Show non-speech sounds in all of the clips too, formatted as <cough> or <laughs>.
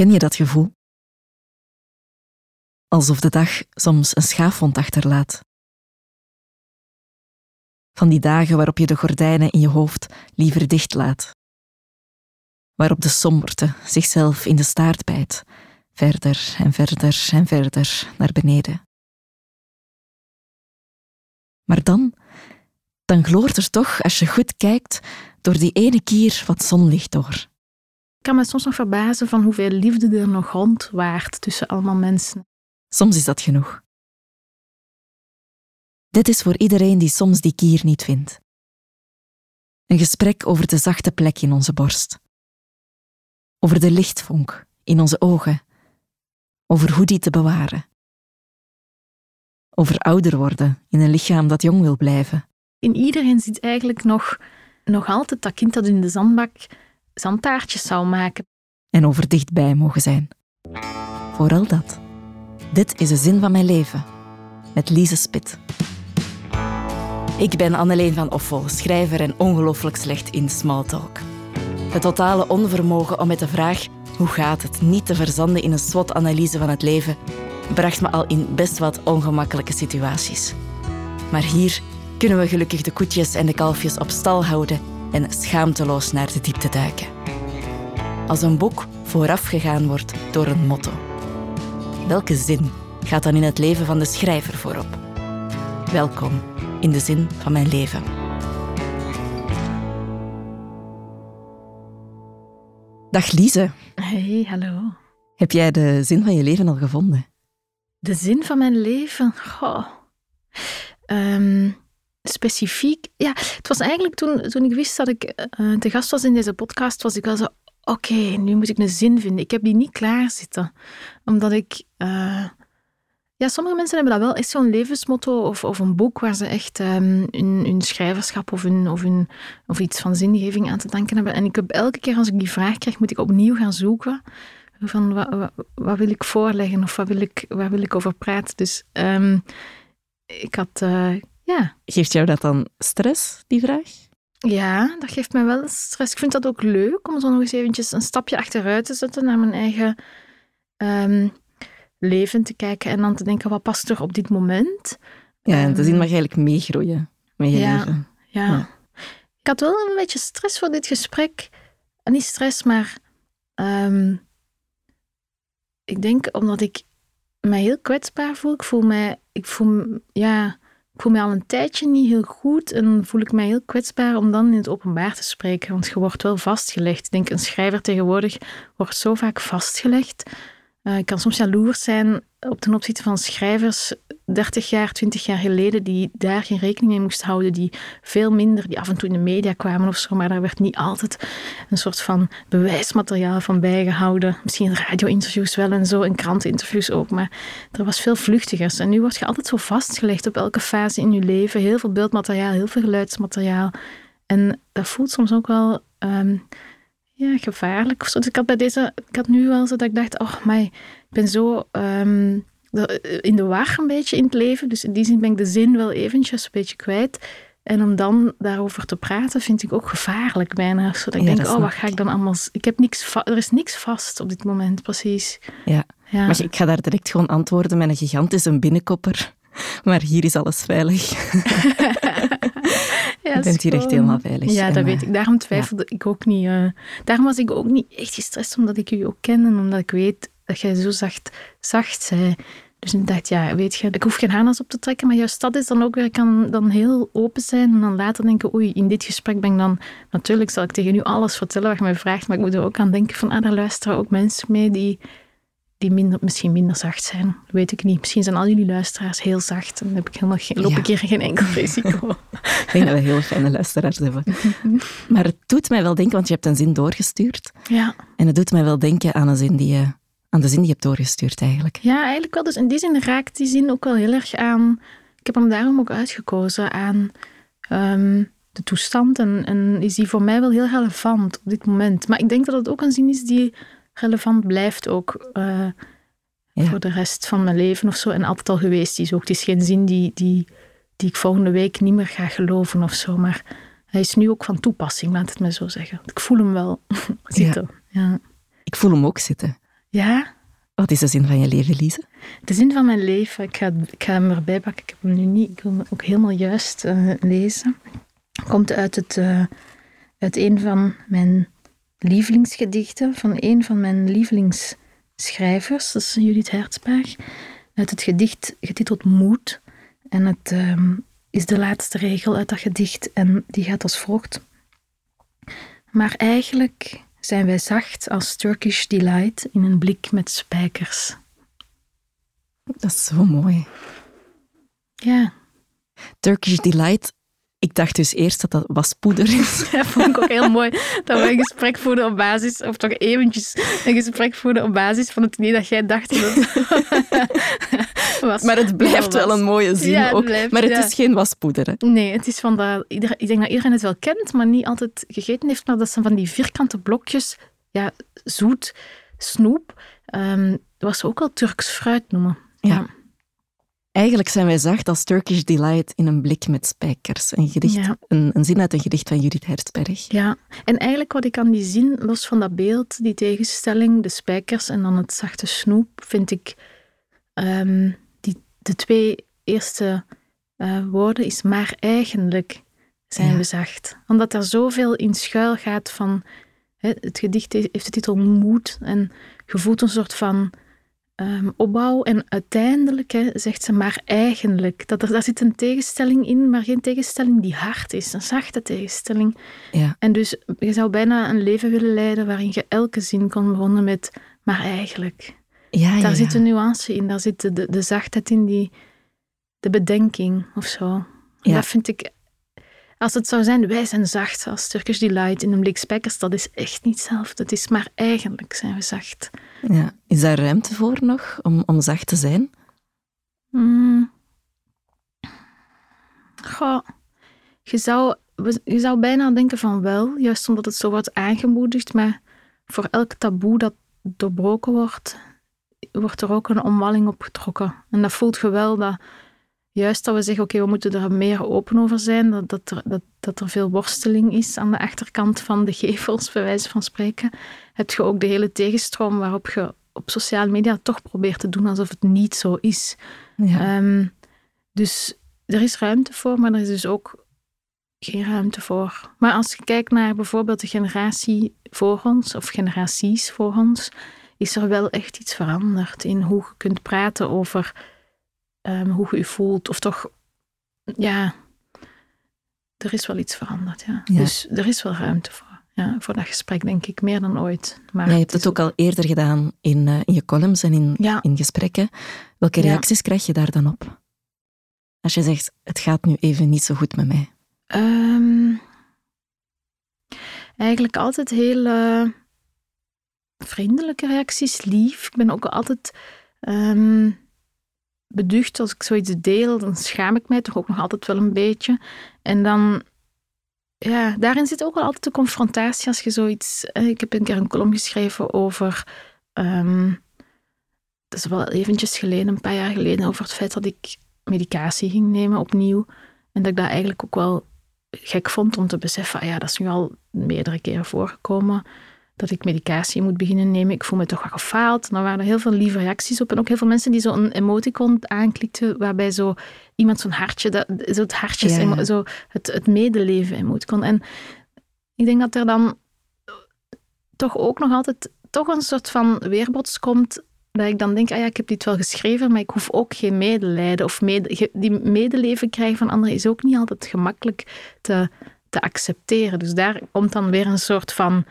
Ken je dat gevoel? Alsof de dag soms een schaafwond achterlaat. Van die dagen waarop je de gordijnen in je hoofd liever dicht laat. Waarop de somberte zichzelf in de staart bijt, verder en verder en verder naar beneden. Maar dan, dan gloort er toch, als je goed kijkt, door die ene kier wat zonlicht door. Ik kan me soms nog verbazen van hoeveel liefde er nog rondwaart tussen allemaal mensen. Soms is dat genoeg. Dit is voor iedereen die soms die kier niet vindt. Een gesprek over de zachte plek in onze borst. Over de lichtvonk in onze ogen. Over hoe die te bewaren. Over ouder worden in een lichaam dat jong wil blijven. In iedereen zit eigenlijk nog, nog altijd dat kind dat in de zandbak zandtaartjes zou maken. En over dichtbij mogen zijn. Vooral dat. Dit is de zin van mijn leven. Met Lise Spit. Ik ben Anneleen van Offel, schrijver en ongelooflijk slecht in smalltalk. Het totale onvermogen om met de vraag hoe gaat het niet te verzanden in een SWOT-analyse van het leven bracht me al in best wat ongemakkelijke situaties. Maar hier kunnen we gelukkig de koetjes en de kalfjes op stal houden en schaamteloos naar de diepte duiken. Als een boek voorafgegaan wordt door een motto. Welke zin gaat dan in het leven van de schrijver voorop? Welkom in de zin van mijn leven. Dag Lise. Hey, hallo. Heb jij de zin van je leven al gevonden? De zin van mijn leven? Goh. Ehm, specifiek? Ja, het was eigenlijk toen, toen ik wist dat ik uh, te gast was in deze podcast, was ik wel zo, oké, nu moet ik een zin vinden. Ik heb die niet klaar zitten. Omdat ik... Uh, ja, sommige mensen hebben dat wel echt zo'n levensmotto of, of een boek waar ze echt um, hun, schrijverschap of, hun, of, hun, of iets van zingeving aan te danken hebben. En ik heb elke keer als ik die vraag krijg, moet ik opnieuw gaan zoeken van wat, wat, wil ik voorleggen of wat wil ik, waar wil ik over praten. Dus um, ik had, uh, ja. Geeft jou dat dan stress, die vraag? Ja, dat geeft mij wel stress. Ik vind dat ook leuk om zo nog eens eventjes een stapje achteruit te zetten naar mijn eigen um, leven te kijken en dan te denken, wat past er op dit moment? Ja, en te zien mag je eigenlijk meegroeien met je ja, leven. Ja. ja. Ik had wel een beetje stress voor dit gesprek. Niet stress, maar um, ik denk omdat ik mij heel kwetsbaar voel. Ik voel mij, ik voel, ja, ik voel mij al een tijdje niet heel goed en voel ik mij heel kwetsbaar om dan in het openbaar te spreken. Want je wordt wel vastgelegd. Ik denk, een schrijver tegenwoordig wordt zo vaak vastgelegd. Uh, ik kan soms jaloers zijn op ten opzichte van schrijvers 30 jaar, 20 jaar geleden, die daar geen rekening mee moesten houden, die veel minder, die af en toe in de media kwamen of zo, maar daar werd niet altijd een soort van bewijsmateriaal van bijgehouden. Misschien radio-interviews wel en zo, en kranteninterviews ook, maar er was veel vluchtigers. En nu word je altijd zo vastgelegd op elke fase in je leven, heel veel beeldmateriaal, heel veel geluidsmateriaal. En dat voelt soms ook wel um, ja, gevaarlijk. Dus ik had bij deze, ik had nu wel zo dat ik dacht, oh, maar ik ben zo um, in de war een beetje in het leven. Dus in die zin ben ik de zin wel eventjes een beetje kwijt. En om dan daarover te praten, vind ik ook gevaarlijk bijna. Zodat ik ja, denk, oh, wat ga ik dan allemaal... Ik heb niks er is niks vast op dit moment, precies. Ja. ja. Maar ik ga daar direct gewoon antwoorden met een gigantische binnenkopper. Maar hier is alles veilig. <laughs> ja, je bent hier echt helemaal veilig. Ja, dat weet ik. Daarom twijfelde ja. ik ook niet. Uh, daarom was ik ook niet echt gestrest, omdat ik u ook ken en omdat ik weet dat jij zo zacht, zacht zei. Dus ik dacht, ja, weet je, ik hoef geen harnas op te trekken, maar juist dat is dan ook weer, ik kan dan heel open zijn en dan later denken, oei, in dit gesprek ben ik dan, natuurlijk zal ik tegen u alles vertellen wat je mij vraagt, maar ik moet er ook aan denken van, ah, daar luisteren ook mensen mee die die minder, misschien minder zacht zijn. Dat weet ik niet. Misschien zijn al jullie luisteraars heel zacht en dan heb ik helemaal geen, loop ik hier geen enkel <laughs> risico. ik denk dat we heel fijne luisteraars hebben. <laughs> maar het doet mij wel denken, want je hebt een zin doorgestuurd. Ja. En het doet mij wel denken aan, een zin die je, aan de zin die je hebt doorgestuurd eigenlijk. Ja, eigenlijk wel. Dus in die zin raakt die zin ook wel heel erg aan... Ik heb hem daarom ook uitgekozen aan... Um, de toestand en, en is die voor mij wel heel relevant op dit moment. Maar ik denk dat het ook een zin is die relevant blijft ook uh, ja. voor de rest van mijn leven of zo. En altijd al geweest is ook. Het is geen zin die, die, die ik volgende week niet meer ga geloven of zo. Maar hij is nu ook van toepassing, laat het me zo zeggen. Ik voel hem wel <laughs> zitten. Ja. Ik voel hem ook zitten. Ja, Wat is de zin van je leven, Lise? de zin van mijn leven. Ik ga, ik ga hem erbij pakken. Ik heb hem nu niet. Ik wil hem ook helemaal juist eh, lezen. Komt uit, het, eh, uit een van mijn lievelingsgedichten. Van een van mijn lievelingsschrijvers. Dat is Judith Hertzberg. Uit het gedicht getiteld Moed. En het ehm, is de laatste regel uit dat gedicht. En die gaat als volgt. Maar eigenlijk zijn wij zacht als Turkish delight in een blik met spijkers. Dat is zo mooi. Ja, Turkish Delight. Ik dacht dus eerst dat dat waspoeder is. <laughs> dat vond ik ook heel mooi. Dat we een gesprek voerden op basis, of toch eventjes een gesprek voerden op basis van het idee dat jij dacht dat het <laughs> was. Maar het blijft wel een mooie zin Ja, ook. blijft, maar het ja. is geen waspoeder. Hè? Nee, het is van dat... Ik denk dat iedereen het wel kent, maar niet altijd gegeten heeft. Maar dat zijn van die vierkante blokjes, ja, zoet, snoep. Ehm wat ze ook wel Turks fruit noemen. Ja. Eigenlijk zijn wij zacht als Turkish Delight in een blik met spijkers. Een, gedicht, Ja. een, een zin uit een gedicht van Judith Hertzberg. Ja, en eigenlijk wat ik aan die zin, los van dat beeld, die tegenstelling, de spijkers en dan het zachte snoep, vind ik ehm, die, de twee eerste eh, woorden is maar eigenlijk zijn Ja. we zacht. Omdat er zoveel in schuil gaat van, hè, het gedicht he- heeft de titel Moed en je voelt een soort van ehm, opbouw en uiteindelijk hè, zegt ze maar eigenlijk. Dat er, daar zit een tegenstelling in, maar geen tegenstelling die hard is, een zachte tegenstelling. Ja. En dus je zou bijna een leven willen leiden waarin je elke zin kon begonnen met maar eigenlijk. Ja, ja, Daar zit een nuance in, daar zit de, de, de zachtheid in, die, de bedenking of zo. Dat vind ik, als het zou zijn, wij zijn zacht als Turkish Delight in een blik spijkers, dat is echt niet hetzelfde. Het is maar eigenlijk zijn we zacht. Ja. Is daar ruimte voor nog om, om zacht te zijn? Mm. Goh, je zou, je zou bijna denken van wel, juist omdat het zo wordt aangemoedigd, maar voor elk taboe dat doorbroken wordt, wordt er ook een omwalling op getrokken. En dat voelt je wel dat, juist dat we zeggen, oké, we moeten er meer open over zijn, dat, dat, er, dat, dat er veel worsteling is aan de achterkant van de gevels, bij wijze van spreken, heb je ook de hele tegenstroom waarop je op sociale media toch probeert te doen alsof het niet zo is. Ja. Ehm, dus er is ruimte voor, maar er is dus ook geen ruimte voor. Maar als je kijkt naar bijvoorbeeld de generatie voor ons, of generaties voor ons, is er wel echt iets veranderd in hoe je kunt praten over ehm, hoe je je voelt. Of toch, ja, er is wel iets veranderd, ja. Ja. Dus er is wel ruimte voor. Ja, voor dat gesprek, denk ik, meer dan ooit. Maar Ja, je hebt is het ook al eerder gedaan in, eh, in je columns en in, Ja. in gesprekken. Welke reacties krijg je daar dan op? Als je zegt, het gaat nu even niet zo goed met mij. Ehm, eigenlijk altijd heel vriendelijke reacties, lief. Ik ben ook altijd ehm, beducht als ik zoiets deel, dan schaam ik mij toch ook nog altijd wel een beetje. En dan, ja, daarin zit ook wel altijd de confrontatie als je zoiets. eh, ik heb een keer een column geschreven over. ehm, dat is wel eventjes geleden, een paar jaar geleden, over het feit dat ik medicatie ging nemen opnieuw. En dat ik dat eigenlijk ook wel gek vond om te beseffen, ah ja, dat is nu al meerdere keren voorgekomen, dat ik medicatie moet beginnen nemen. Ik voel me toch wel gefaald. Dan waren er heel veel lieve reacties op. En ook heel veel mensen die zo een emoticon aanklikten, waarbij zo iemand zo'n hartje, dat, zo het hartjes, Ja. zo het, het medeleven emoticon. En ik denk dat er dan toch ook nog altijd toch een soort van weerbots komt dat ik dan denk, ah ja, ik heb dit wel geschreven, maar ik hoef ook geen medelijden. Of mede, die medeleven krijgen van anderen is ook niet altijd gemakkelijk te, te accepteren. Dus daar komt dan weer een soort van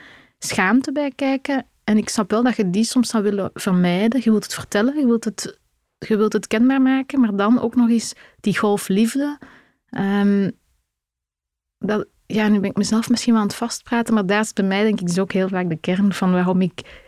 schaamte bij kijken. En ik snap wel dat je die soms zou willen vermijden. Je wilt het vertellen, je wilt het, je wilt het kenbaar maken, maar dan ook nog eens die golf liefde. Ehm, dat, ja, nu ben ik mezelf misschien wel aan het vastpraten, maar daar is bij mij denk ik dus ook heel vaak de kern van waarom ik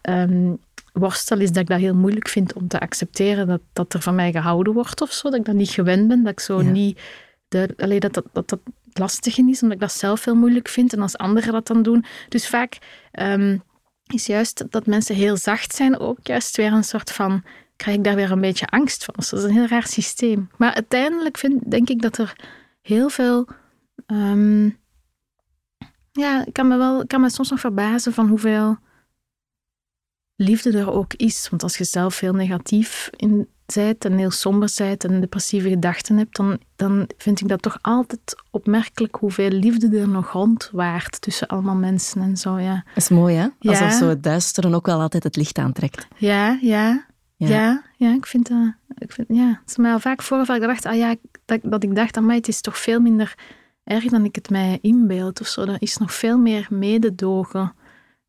ehm, worstel, is dat ik dat heel moeilijk vind om te accepteren dat, dat er van mij gehouden wordt of zo. Dat ik dat niet gewend ben, dat ik zo Ja. niet... De, allee, dat, dat, dat dat lastig is, omdat ik dat zelf heel moeilijk vind en als anderen dat dan doen. Dus vaak ehm, is juist dat mensen heel zacht zijn ook juist weer een soort van... krijg ik daar weer een beetje angst van. Dus dat is een heel raar systeem. Maar uiteindelijk vind, denk ik dat er heel veel... ehm, ja, ik kan me, wel, ik kan me soms nog verbazen van hoeveel liefde er ook is. Want als je zelf heel negatief in zijt en heel somber zijt en depressieve gedachten hebt, dan, dan vind ik dat toch altijd opmerkelijk hoeveel liefde er nog rondwaart tussen allemaal mensen en zo. Ja. Dat is mooi, hè? Alsof zo het duisteren ook wel altijd het licht aantrekt. Ja, ja. Ja, ja, ja ik vind dat... Ik vind, ja, het is mij al vaak voorgevallen dat ik dacht, ah ja, dat, dat ik dacht, mij het is toch veel minder erg dan ik het mij inbeeld of zo. Er is nog veel meer mededogen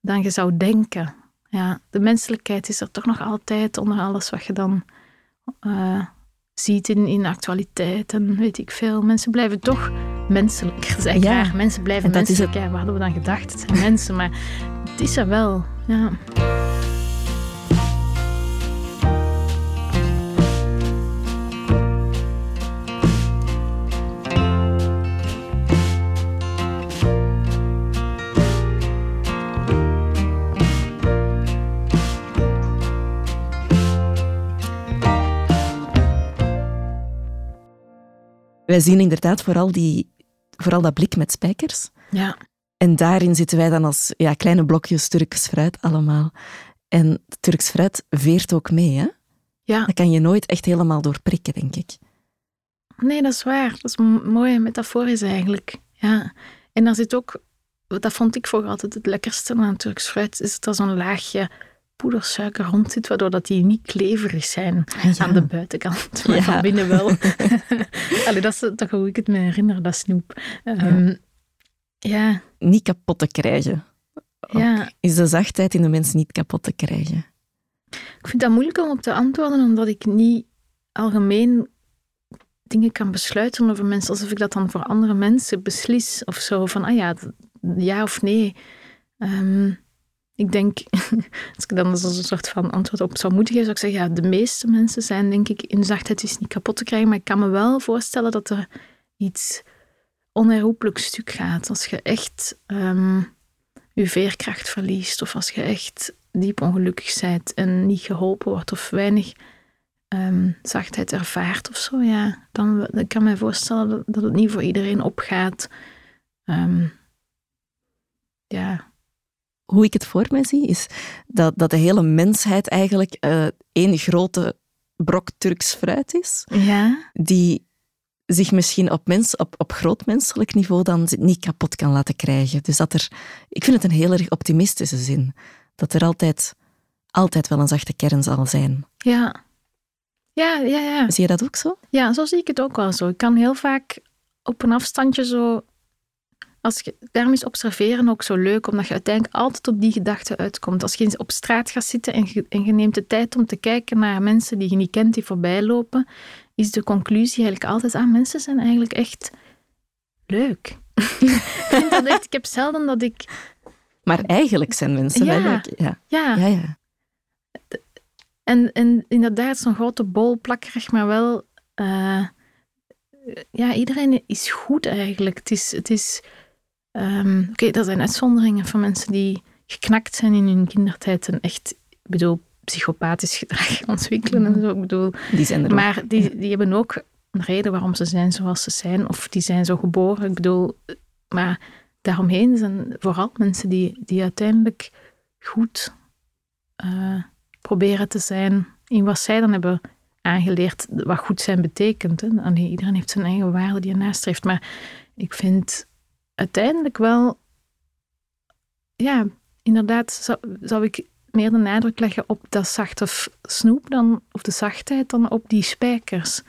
dan je zou denken. Ja, de menselijkheid is er toch nog altijd onder alles wat je dan uh, ziet in, in actualiteit en weet ik veel. Mensen blijven toch menselijk, <laughs> zeg ja. Mensen blijven menselijk. Ja, wat hadden we dan gedacht? Het zijn <laughs> mensen, maar het is er wel. Ja. Wij zien inderdaad vooral, die, vooral dat blik met spijkers. Ja. En daarin zitten wij dan als ja, kleine blokjes Turks fruit allemaal. En Turks fruit veert ook mee, hè? Ja. Dat kan je nooit echt helemaal doorprikken, denk ik. Nee, dat is waar. Dat is een mooie metaforisch eigenlijk. Ja. En daar zit ook, dat vond ik vroeger altijd het lekkerste aan Turks fruit, is dat zo'n laagje poedersuiker rond zit, waardoor dat die niet kleverig zijn aan de buitenkant, <laughs> maar van binnen wel. <laughs> Allee, dat is toch hoe ik het me herinner, dat snoep. Um, ja. Niet kapot te krijgen. Ja. Is de zachtheid in de mens niet kapot te krijgen? Ik vind dat moeilijk om op te antwoorden, omdat ik niet algemeen dingen kan besluiten over mensen, alsof ik dat dan voor andere mensen beslis of zo. Van, ah ja, ja of nee. Um, ik denk, <laughs> als ik dan een soort van antwoord op zou moeten geven, zou ik zeggen, ja, de meeste mensen zijn denk ik in zachtheid is niet kapot te krijgen, maar ik kan me wel voorstellen dat er iets onherroepelijk stuk gaat. Als je echt um, je veerkracht verliest, of als je echt diep ongelukkig bent en niet geholpen wordt, of weinig um, zachtheid ervaart of zo, ja, dan, kan ik me voorstellen dat, het niet voor iedereen opgaat. Um, ja, hoe ik het voor mij zie, is dat, dat de hele mensheid eigenlijk uh, één grote brok Turks fruit is. Ja. Die zich misschien op, mens, op, op groot menselijk niveau dan niet kapot kan laten krijgen. Dus dat er, ik vind het een heel erg optimistische zin. Dat er altijd, altijd wel een zachte kern zal zijn. Ja. Ja, ja, ja. Zie je dat ook zo? Ja, zo zie ik het ook wel zo. Ik kan heel vaak op een afstandje zo als je, daarom is observeren ook zo leuk, omdat je uiteindelijk altijd op die gedachte uitkomt. Als je op straat gaat zitten en je, en je neemt de tijd om te kijken naar mensen die je niet kent, die voorbij lopen, is de conclusie eigenlijk altijd, ah, mensen zijn eigenlijk echt leuk. <laughs> ik, dat echt, ik heb zelden dat ik... Maar eigenlijk zijn mensen ja, wel leuk. Ja. Ja. ja, ja. En, en inderdaad, zo'n grote bol plakkerig, maar wel... Uh, ja, iedereen is goed eigenlijk. Het is... Het is Um, Oké, okay, dat zijn uitzonderingen van mensen die geknakt zijn in hun kindertijd en echt, ik bedoel, psychopathisch gedrag <laughs> ontwikkelen en zo. Ik bedoel, die zijn er maar die, die hebben ook een reden waarom ze zijn zoals ze zijn, of die zijn zo geboren. Ik bedoel, maar daaromheen zijn vooral mensen die, die uiteindelijk goed uh, proberen te zijn in wat zij dan hebben aangeleerd, wat goed zijn betekent. Hè. iedereen heeft zijn eigen waarde die je nastreeft, maar ik vind uiteindelijk wel, ja, inderdaad zou, ik meer de nadruk leggen op dat zachte snoep dan, of de zachtheid dan op die spijkers.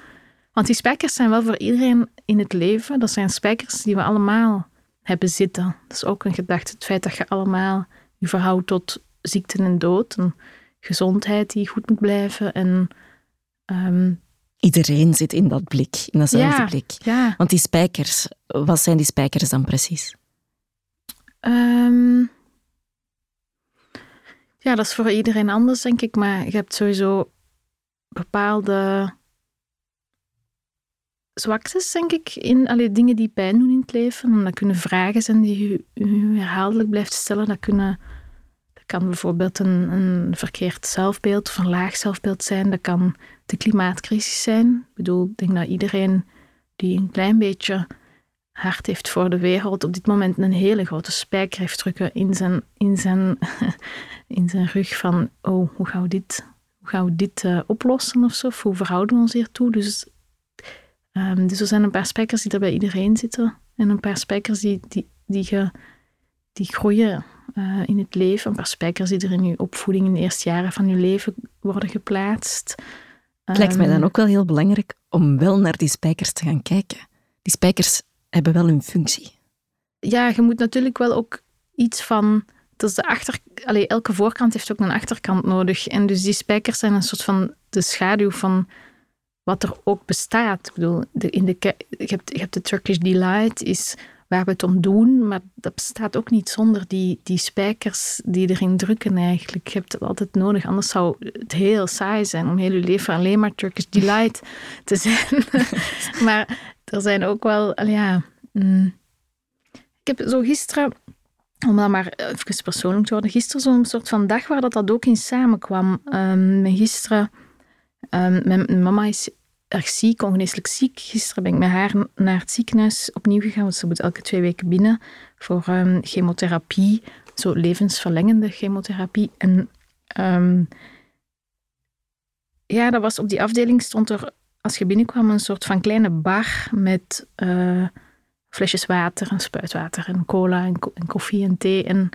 Want die spijkers zijn wel voor iedereen in het leven. Dat zijn spijkers die we allemaal hebben zitten. Dat is ook een gedachte. Het feit dat je allemaal je verhoudt tot ziekte en dood. En gezondheid die goed moet blijven. En ehm, Iedereen zit in dat blik, in datzelfde blik. Ja. Want die spijkers, wat zijn die spijkers dan precies? Um, ja, dat is voor iedereen anders, denk ik. Maar je hebt sowieso bepaalde zwaktes, denk ik, in alle dingen die pijn doen in het leven. En dat kunnen vragen zijn die je, je herhaaldelijk blijft stellen. Dat kunnen kan bijvoorbeeld een, een verkeerd zelfbeeld of een laag zelfbeeld zijn. Dat kan de klimaatcrisis zijn. Ik bedoel, ik denk dat iedereen die een klein beetje hart heeft voor de wereld, op dit moment een hele grote spijker heeft drukken in zijn, in zijn, <laughs> in zijn rug van, oh, hoe gaan we dit, hoe gaan we dit uh, oplossen of zo? Of hoe verhouden we ons hiertoe? Dus, um, dus er zijn een paar spijkers die er bij iedereen zitten en een paar spijkers die, die, die, ge, die groeien uh, in het leven, een paar spijkers die er in je opvoeding in de eerste jaren van je leven worden geplaatst. Het lijkt mij dan ehm, ook wel heel belangrijk om wel naar die spijkers te gaan kijken. Die spijkers hebben wel hun functie. Ja, je moet natuurlijk wel ook iets van. Dus de achter, allee, elke voorkant heeft ook een achterkant nodig. En dus die spijkers zijn een soort van de schaduw van wat er ook bestaat. Ik bedoel, de, in de, je, hebt, je hebt de Turkish Delight, is waar we het om doen, maar dat bestaat ook niet zonder die, die spijkers die erin drukken eigenlijk. Je hebt het altijd nodig, anders zou het heel saai zijn om heel je leven alleen maar Turkish Delight te zijn. <laughs> maar er zijn ook wel, ja... Mm, ik heb zo gisteren, om dan maar even persoonlijk te worden, gisteren zo'n soort van dag waar dat, dat ook in samenkwam. Um, gisteren, um, mijn mama is erg ziek, ongeneeslijk ziek. Gisteren ben ik met haar naar het ziekenhuis opnieuw gegaan, want ze moet elke twee weken binnen voor um, chemotherapie, zo levensverlengende chemotherapie. En um, ja, dat was op die afdeling stond er, als je binnenkwam, een soort van kleine bar met uh, flesjes water en spuitwater en cola en, en koffie en thee. En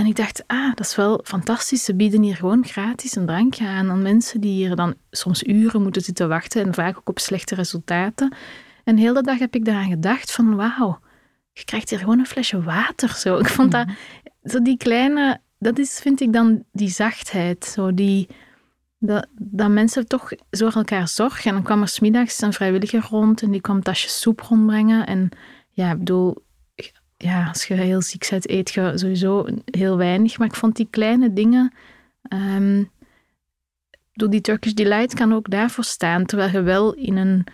en ik dacht, ah, dat is wel fantastisch. Ze bieden hier gewoon gratis een drankje aan aan mensen die hier dan soms uren moeten zitten wachten en vaak ook op slechte resultaten. En heel de dag heb ik daaraan gedacht van, wauw, je krijgt hier gewoon een flesje water. Zo. Ik vond dat, zo die kleine, dat is, vind ik dan die zachtheid. Zo die, dat, dat mensen toch zo voor elkaar zorgen. En dan kwam er smiddags een vrijwilliger rond en die kwam tasjes soep rondbrengen. En ja, ik bedoel, ja, als je heel ziek bent, eet je sowieso heel weinig. Maar ik vond die kleine dingen. Um, door die Turkish Delight kan ook daarvoor staan. Terwijl je wel in een,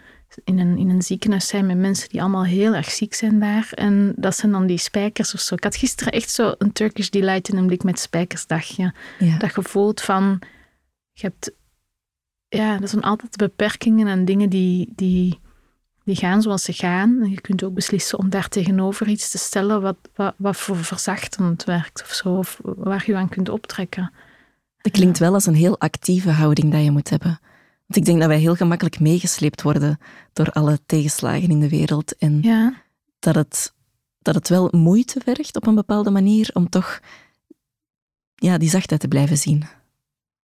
in, een, in een ziekenhuis zijn met mensen die allemaal heel erg ziek zijn daar. En dat zijn dan die spijkers of zo. Ik had gisteren echt zo een Turkish Delight in een blik met spijkersdagje. Ja. Dat gevoel van. Je hebt. Ja, dat zijn altijd beperkingen en dingen die. die die gaan zoals ze gaan. En je kunt ook beslissen om daar tegenover iets te stellen wat, wat, wat voor verzachtend werkt of zo, of waar je aan kunt optrekken. Het klinkt wel als een heel actieve houding dat je moet hebben. Want ik denk dat wij heel gemakkelijk meegesleept worden door alle tegenslagen in de wereld. En ja. dat, het, dat het wel moeite vergt op een bepaalde manier om toch ja, die zachtheid te blijven zien.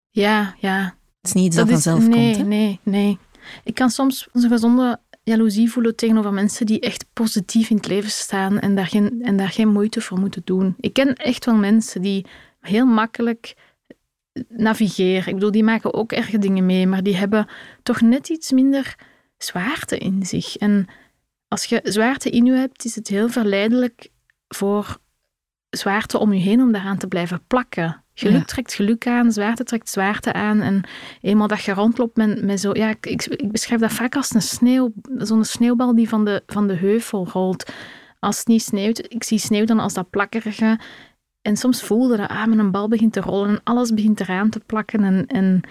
Ja, ja. Het is niet iets dat, dat vanzelf komt. Nee, nee, nee. Ik kan soms een gezonde jaloezie voelen tegenover mensen die echt positief in het leven staan en daar geen, en daar geen moeite voor moeten doen. Ik ken echt wel mensen die heel makkelijk navigeren. Ik bedoel, die maken ook erge dingen mee, maar die hebben toch net iets minder zwaarte in zich. En als je zwaarte in je hebt, is het heel verleidelijk voor zwaarte om je heen om daaraan te blijven plakken. Geluk trekt geluk aan, zwaarte trekt zwaarte aan. En eenmaal dat je rondloopt met, met zo... Ja, ik, ik, beschrijf dat vaak als een sneeuw, zo'n sneeuwbal die van de, van de heuvel rolt. Als het niet sneeuwt, ik zie sneeuw dan als dat plakkerige. En soms voelde dat, ah, een bal begint te rollen en alles begint eraan te plakken. En, en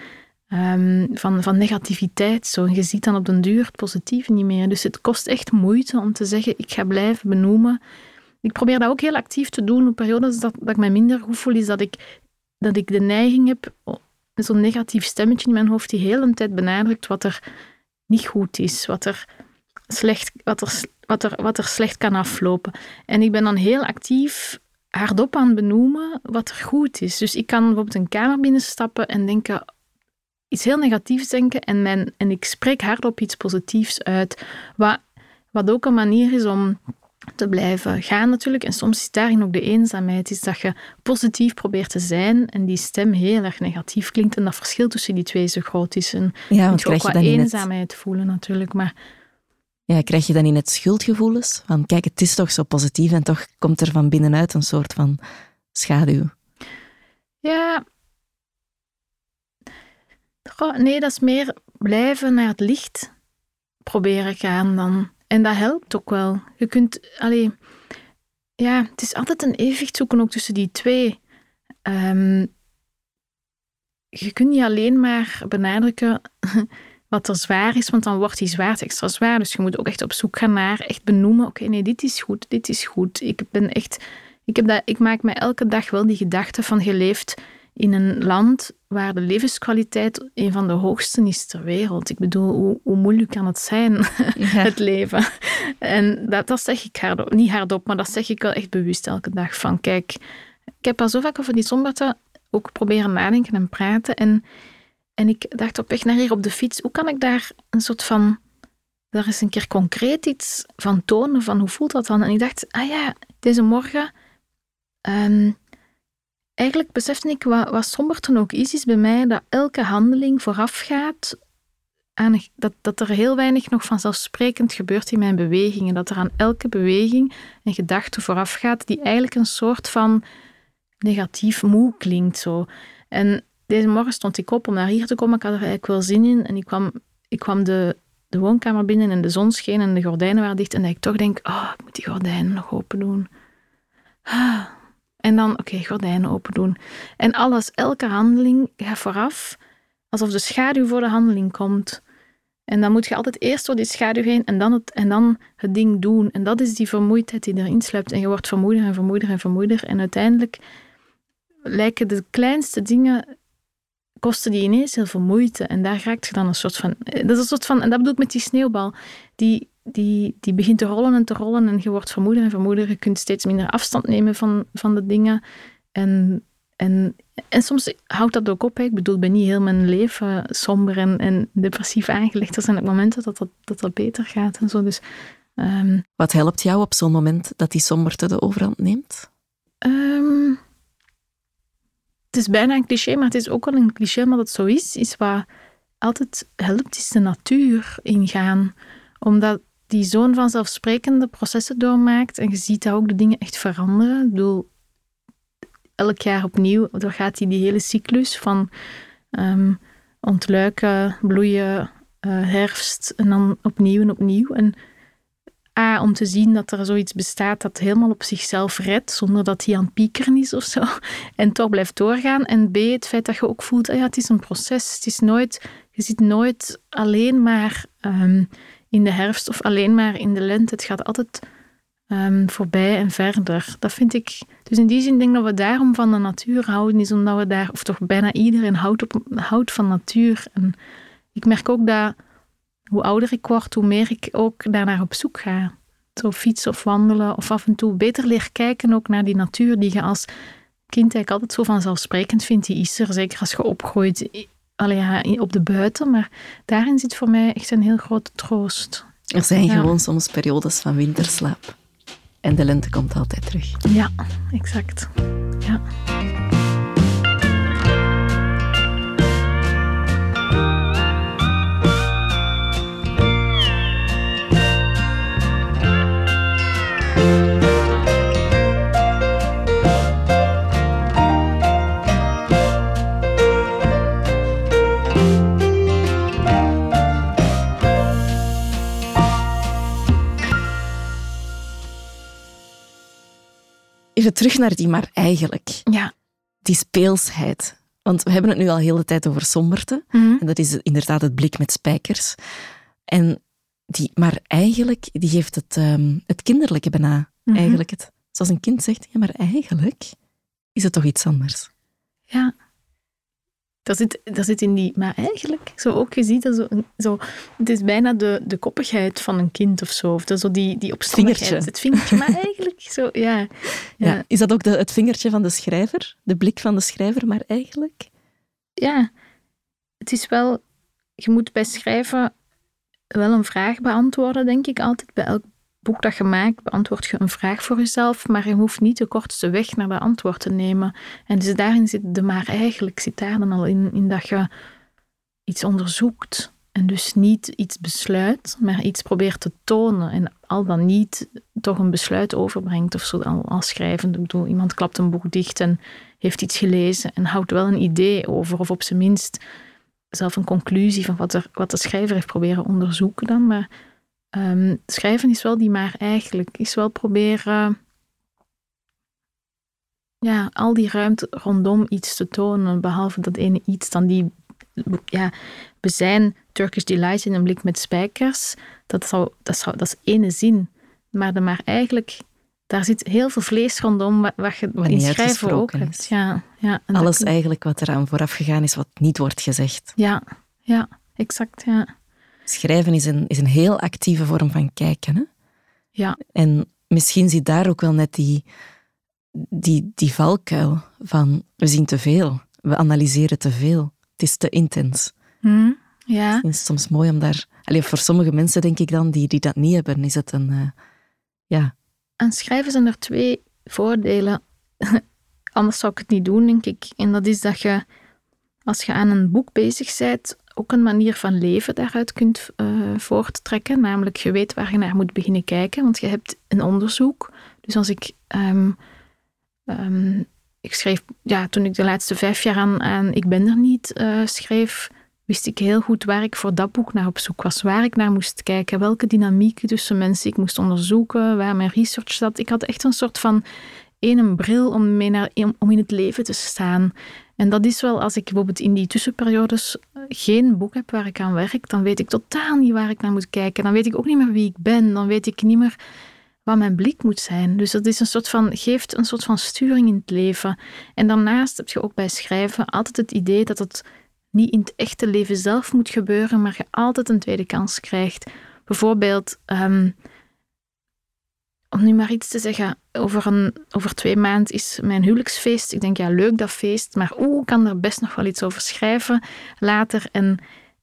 um, van, van negativiteit zo. En je ziet dan op den duur het positieve niet meer. Dus het kost echt moeite om te zeggen, ik ga blijven benoemen ik probeer dat ook heel actief te doen op periodes dat, dat ik me minder goed voel, is dat ik dat ik de neiging heb, zo'n negatief stemmetje in mijn hoofd die heel een tijd benadrukt wat er niet goed is, wat er slecht, wat er, wat er, wat er slecht kan aflopen. En ik ben dan heel actief hardop aan benoemen wat er goed is. Dus ik kan bijvoorbeeld een kamer binnenstappen en denken, iets heel negatiefs denken en, mijn, en ik spreek hardop iets positiefs uit. Wat, wat ook een manier is om te blijven gaan natuurlijk. En soms is daarin ook de eenzaamheid, is dat je positief probeert te zijn en die stem heel erg negatief klinkt en dat verschil tussen die twee zo groot is. En ja, want je ook wat eenzaamheid voelen natuurlijk, maar... Ja, krijg je dan in het schuldgevoelens? Van kijk, het is toch zo positief en toch komt er van binnenuit een soort van schaduw. Ja. nee, dat is meer blijven naar het licht proberen gaan dan en dat helpt ook wel. Je kunt, allee, ja, het is altijd een evenwicht zoeken ook tussen die twee. Um, je kunt niet alleen maar benadrukken <laughs> wat er zwaar is, want dan wordt die zwaarte extra zwaar. Dus je moet ook echt op zoek gaan naar, echt benoemen, oké, nee, dit is goed, dit is goed. Ik ben echt, ik, heb dat, ik maak me elke dag wel die gedachte van geleefd in een land waar de levenskwaliteit een van de hoogste is ter wereld. Ik bedoel, hoe, hoe moeilijk kan het zijn, <laughs> het leven? En dat, dat zeg ik hardop, niet hardop, maar dat zeg ik wel echt bewust elke dag. Van kijk, ik heb al zo vaak over die somberte ook proberen nadenken en praten. En, en ik dacht op weg naar hier op de fiets, hoe kan ik daar een soort van, daar is een keer concreet iets van tonen, van hoe voelt dat dan? En ik dacht, ah ja, deze morgen... Um, eigenlijk besefte ik wat, wat somberte ook is, is bij mij dat elke handeling voorafgaat aan dat, dat er heel weinig nog vanzelfsprekend gebeurt in mijn bewegingen. Dat er aan elke beweging een gedachte voorafgaat die eigenlijk een soort van negatief moe klinkt. Zo. En deze morgen stond ik op om naar hier te komen. Ik had er eigenlijk wel zin in. En ik kwam, ik kwam de, de woonkamer binnen en de zon scheen en de gordijnen waren dicht. En dat ik toch denk, oh, ik moet die gordijnen nog open doen. Ah. En dan, oké, gordijnen open doen. En alles, elke handeling gaat vooraf, alsof de schaduw voor de handeling komt. En dan moet je altijd eerst door die schaduw heen en dan het, en dan het ding doen. En dat is die vermoeidheid die erin sluipt. En je wordt vermoeider en vermoeider en vermoeider. En uiteindelijk lijken de kleinste dingen, kosten die ineens heel veel moeite. En daar raakt je dan een soort van... Dat is een soort van... En dat bedoel ik met die sneeuwbal. Die, die, die begint te rollen en te rollen en je wordt vermoeder en vermoeder. Je kunt steeds minder afstand nemen van, van de dingen. En, en, en soms houdt dat ook op. Hè. Ik bedoel, ik ben niet heel mijn leven somber en, en depressief aangelegd. Er zijn ook momenten dat dat, dat, dat beter gaat en zo. Dus, ehm, Wat helpt jou op zo'n moment dat die somberte de overhand neemt? Um, het is bijna een cliché, maar het is ook wel een cliché, maar dat zo is. Is wat altijd helpt, is de natuur ingaan. Omdat die zo'n vanzelfsprekende processen doormaakt. En je ziet dat ook de dingen echt veranderen. Ik bedoel, elk jaar opnieuw doorgaat hij die hele cyclus van um, ontluiken, bloeien, uh, herfst en dan opnieuw en opnieuw. En A, om te zien dat er zoiets bestaat dat helemaal op zichzelf redt, zonder dat hij aan het piekeren is of zo, <laughs> en toch blijft doorgaan. En B, het feit dat je ook voelt, ah ja, het is een proces. Het is nooit, je zit nooit alleen maar um, in de herfst of alleen maar in de lente. Het gaat altijd um, voorbij en verder. Dat vind ik. Dus in die zin denk ik dat we daarom van de natuur houden, is omdat we daar, of toch bijna iedereen houdt, op, houdt van natuur. En ik merk ook dat hoe ouder ik word, hoe meer ik ook daarnaar op zoek ga. Zo fietsen of wandelen, of af en toe beter leer kijken ook naar die natuur die je als kind eigenlijk altijd zo vanzelfsprekend vindt. Die is er, zeker als je opgroeit allee, ja, op de buiten, maar daarin zit voor mij echt een heel grote troost. Er zijn gewoon soms periodes van winterslaap. En de lente komt altijd terug. Ja, exact. Ja. Even terug naar die maar eigenlijk. Ja. Die speelsheid. Want we hebben het nu al de hele tijd over somberte. Mhm. En dat is inderdaad het blik met spijkers. En die maar eigenlijk, die geeft het, ehm, het kinderlijke bijna. Mhm. Eigenlijk het, zoals een kind zegt, ja, maar eigenlijk is het toch iets anders. Ja. Dat zit, dat zit in die, maar eigenlijk, zo ook, je ziet dat zo, zo het is bijna de, de koppigheid van een kind of zo. Of dat zo die, die opstandigheid. Vingertje. Het vingertje, maar eigenlijk zo, ja. Ja. Ja, Is dat ook de, het vingertje van de schrijver? De blik van de schrijver, maar eigenlijk? ja. Het is wel, je moet bij schrijven wel een vraag beantwoorden, denk ik altijd. Bij elk boek dat je maakt, beantwoord je een vraag voor jezelf, maar je hoeft niet de kortste weg naar de antwoord te nemen. En dus daarin zit de maar eigenlijk, zit daar dan al in, in dat je iets onderzoekt en dus niet iets besluit, maar iets probeert te tonen en al dan niet toch een besluit overbrengt of zo al- als schrijvende. Ik bedoel, iemand klapt een boek dicht en heeft iets gelezen en houdt wel een idee over, of op zijn minst zelf een conclusie van wat, er, wat de schrijver heeft proberen onderzoeken dan, maar Ehm, schrijven is wel die maar eigenlijk. Is wel proberen ja, al die ruimte rondom iets te tonen. Behalve dat ene iets dan die ja, we zijn Turkish Delight in een blik met spijkers. Dat, zou, dat, zou, dat is ene zin. Maar, de, maar eigenlijk, daar zit heel veel vlees rondom wat, wat je Wat in schrijven ook hebt. Ja, ja, dat Alles eigenlijk wat eraan vooraf gegaan is, wat niet wordt gezegd. Ja, ja, exact. Ja. Schrijven is een, is een heel actieve vorm van kijken. Hè? Ja. En misschien zit daar ook wel net die, die, die valkuil van we zien te veel, we analyseren te veel. Het is te intens. Hm, ja. Het is soms mooi om daar... Allee, voor sommige mensen denk ik dan, die, die dat niet hebben, is het een... eh, ja, Aan schrijven zijn er twee voordelen. <laughs> Anders zou ik het niet doen, denk ik. En dat is dat je, als je aan een boek bezig bent, ook een manier van leven daaruit kunt eh, voorttrekken. Namelijk, je weet waar je naar moet beginnen kijken, want je hebt een onderzoek. Dus als ik... ehm, ehm, ik schreef, ja, toen ik de laatste vijf jaar aan, Ik ben er niet eh, schreef, wist ik heel goed waar ik voor dat boek naar op zoek was. Waar ik naar moest kijken, welke dynamieken tussen mensen ik moest onderzoeken, waar mijn research zat. Ik had echt een soort van ene bril om, mee naar, om in het leven te staan. En dat is wel, als ik bijvoorbeeld in die tussenperiodes eh, geen boek heb waar ik aan werk, dan weet ik totaal niet waar ik naar moet kijken. Dan weet ik ook niet meer wie ik ben. Dan weet ik niet meer wat mijn blik moet zijn. Dus dat is een soort van, geeft een soort van sturing in het leven. En daarnaast heb je ook bij schrijven altijd het idee dat het niet in het echte leven zelf moet gebeuren, maar je altijd een tweede kans krijgt. Bijvoorbeeld, ehm, om nu maar iets te zeggen, over, een, over twee maanden is mijn huwelijksfeest. Ik denk, ja, leuk dat feest, maar oeh, ik kan er best nog wel iets over schrijven later. En,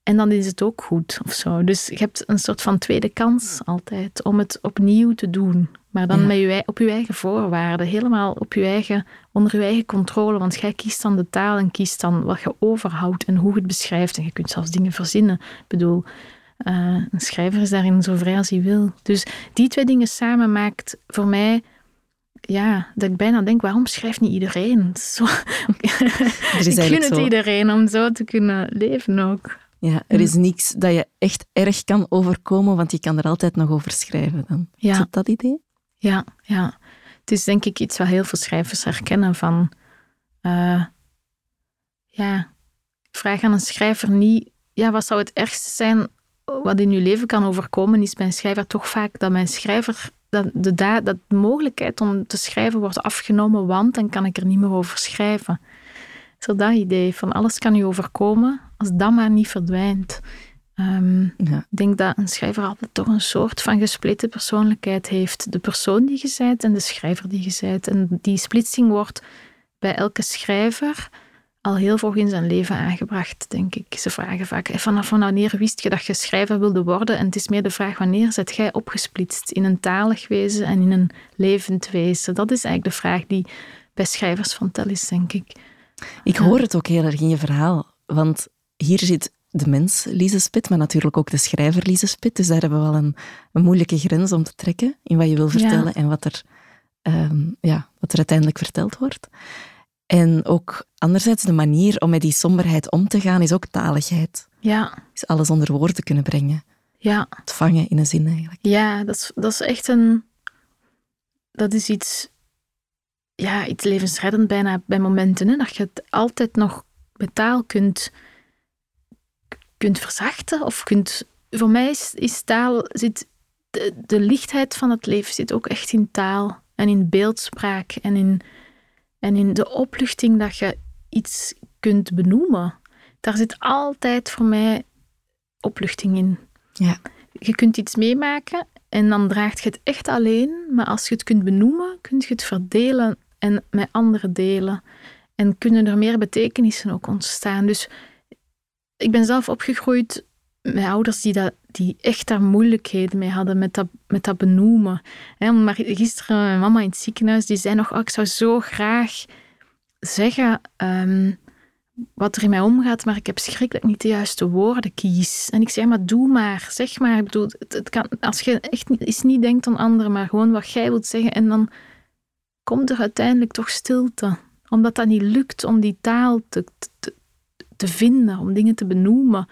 en dan is het ook goed of zo. Dus je hebt een soort van tweede kans altijd om het opnieuw te doen. Maar dan Ja. met je, op je eigen voorwaarden, helemaal op je eigen, onder je eigen controle. Want jij kiest dan de taal en kiest dan wat je overhoudt en hoe je het beschrijft. En je kunt zelfs dingen verzinnen. Ik bedoel, eh, een schrijver is daarin zo vrij als hij wil. Dus die twee dingen samen maakt voor mij, ja, dat ik bijna denk, waarom schrijft niet iedereen? <laughs> Zo, er is ik gun het zo... iedereen om zo te kunnen leven ook. Ja, er is niks dat je echt erg kan overkomen, want je kan er altijd nog over schrijven dan. Ja. Is het dat idee? Ja, ja. Het is denk ik iets wat heel veel schrijvers herkennen van... eh, ja, vraag aan een schrijver niet... Ja, wat zou het ergste zijn wat in je leven kan overkomen, is bij een schrijver toch vaak dat mijn schrijver... Dat de, da- dat de mogelijkheid om te schrijven wordt afgenomen, want dan kan ik er niet meer over schrijven. Zo dat idee van alles kan je overkomen, als dat maar niet verdwijnt. Ehm, Ja. ik denk dat een schrijver altijd toch een soort van gespleten persoonlijkheid heeft. De persoon die je bent en de schrijver die je bent. En die splitsing wordt bij elke schrijver al heel vroeg in zijn leven aangebracht, denk ik. Ze vragen vaak, "Eh, vanaf wanneer wist je dat je schrijver wilde worden? En het is meer de vraag, wanneer zet jij opgesplitst in een talig wezen en in een levend wezen? Dat is eigenlijk de vraag die bij schrijvers van tel is, denk ik. Ik hoor het ook heel erg in je verhaal, want hier zit de mens Lise Spit, maar natuurlijk ook de schrijver Lise Spit. Dus daar hebben we wel een, een moeilijke grens om te trekken in wat je wil vertellen en wat er, ehm, ja, wat er uiteindelijk verteld wordt. En ook anderzijds de manier om met die somberheid om te gaan is ook taligheid. Ja, Is alles onder woorden kunnen brengen. ja. Het vangen in een zin eigenlijk. Ja, dat is, dat is echt een. Dat is iets. Ja, iets levensreddend bijna bij momenten. Hè? Dat je het altijd nog met taal kunt, kunt verzachten. Of kunt. Voor mij is, is taal. Zit, de, de lichtheid van het leven zit ook echt in taal. En in beeldspraak. En in, en in de opluchting dat je iets kunt benoemen. Daar zit altijd voor mij opluchting in Ja. je kunt iets meemaken en dan draagt je het echt alleen. Maar als je het kunt benoemen, kun je het verdelen en met anderen delen. En kunnen er meer betekenissen ook ontstaan. Dus ik ben zelf opgegroeid met ouders die, dat, die echt daar moeilijkheden mee hadden met dat, met dat benoemen. Hè, maar gisteren, mijn mama in het ziekenhuis, die zei nog, oh, ik zou zo graag zeggen ehm, wat er in mij omgaat, maar ik heb schrik dat ik niet de juiste woorden kies. En ik zeg, maar doe maar, zeg maar. Ik bedoel, het, kan, als je echt niet, niet denkt aan anderen, maar gewoon wat jij wilt zeggen, en dan komt er uiteindelijk toch stilte. Omdat dat niet lukt om die taal te, te vinden, om dingen te benoemen.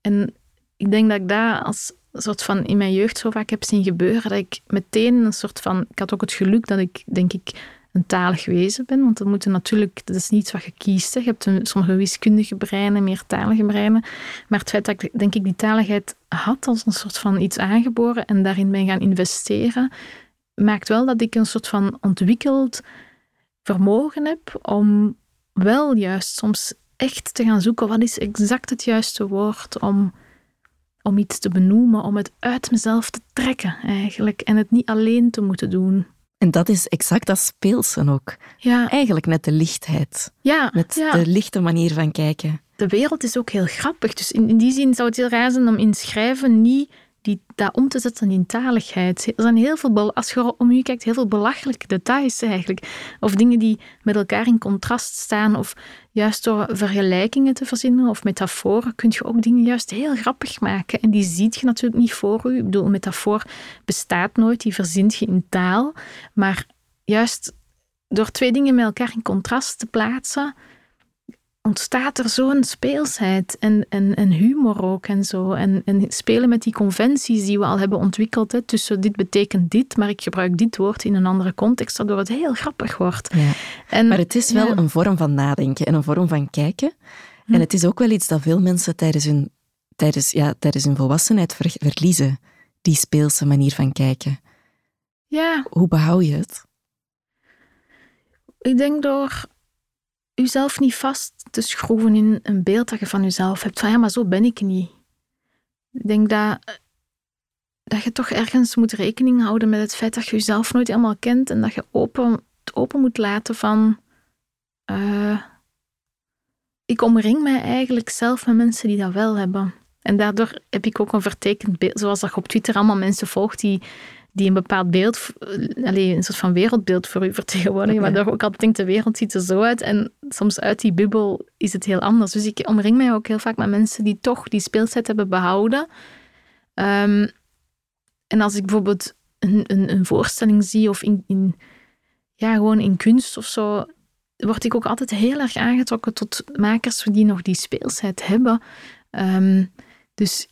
En ik denk dat ik dat als soort van in mijn jeugd zo vaak heb zien gebeuren, dat ik meteen een soort van... Ik had ook het geluk dat ik, denk ik, een talig wezen ben. Want dat, moeten natuurlijk, dat is niet wat je kiest. Je hebt een, sommige wiskundige breinen, meer talige breinen. Maar het feit dat ik denk ik die taligheid had als een soort van iets aangeboren en daarin ben gaan investeren, maakt wel dat ik een soort van ontwikkeld vermogen heb om wel juist soms echt te gaan zoeken wat is exact het juiste woord om, om iets te benoemen, om het uit mezelf te trekken eigenlijk en het niet alleen te moeten doen. En dat is exact dat speelsen ook. Ja. Eigenlijk net de lichtheid. Ja, met de lichte manier van kijken. De wereld is ook heel grappig. Dus in, in die zin zou het heel raar zijn om in schrijven niet die, dat om te zetten in taligheid. Er zijn heel veel, als je om je kijkt, heel veel belachelijke details eigenlijk. Of dingen die met elkaar in contrast staan. Of juist door vergelijkingen te verzinnen of metaforen kun je ook dingen juist heel grappig maken. En die ziet je natuurlijk niet voor u. Ik bedoel, een metafoor bestaat nooit, die verzint je in taal. Maar juist door twee dingen met elkaar in contrast te plaatsen, ontstaat er zo'n speelsheid en, en, en humor ook en zo. En, en spelen met die conventies die we al hebben ontwikkeld. Hè, tussen dit betekent dit, maar ik gebruik dit woord in een andere context, waardoor het heel grappig wordt. Ja. En, maar het is wel een vorm van nadenken en een vorm van kijken. En hm. het is ook wel iets dat veel mensen tijdens hun, tijdens, ja, tijdens hun volwassenheid verliezen. Die speelse manier van kijken. Ja. Hoe behoud je het? Ik denk door jezelf niet vast te schroeven in een beeld dat je van jezelf hebt. Van ja, maar zo ben ik niet. Ik denk dat, dat je toch ergens moet rekening houden met het feit dat je jezelf nooit helemaal kent en dat je open, open moet laten van. Uh, ik omring mij eigenlijk zelf met mensen die dat wel hebben. En daardoor heb ik ook een vertekend beeld, zoals dat je op Twitter allemaal mensen volgt die die een bepaald beeld, eh, een soort van wereldbeeld voor u <laughs> vertegenwoordigen, okay. waardoor ook altijd denkt, de wereld ziet er zo uit en soms uit die bubbel is het heel anders. Dus ik omring mij ook heel vaak met mensen die toch die speelset hebben behouden. Um, en als ik bijvoorbeeld een, een, een voorstelling zie of in, in, ja, gewoon in kunst of zo, word ik ook altijd heel erg aangetrokken tot makers die nog die speelsheid hebben. Um, dus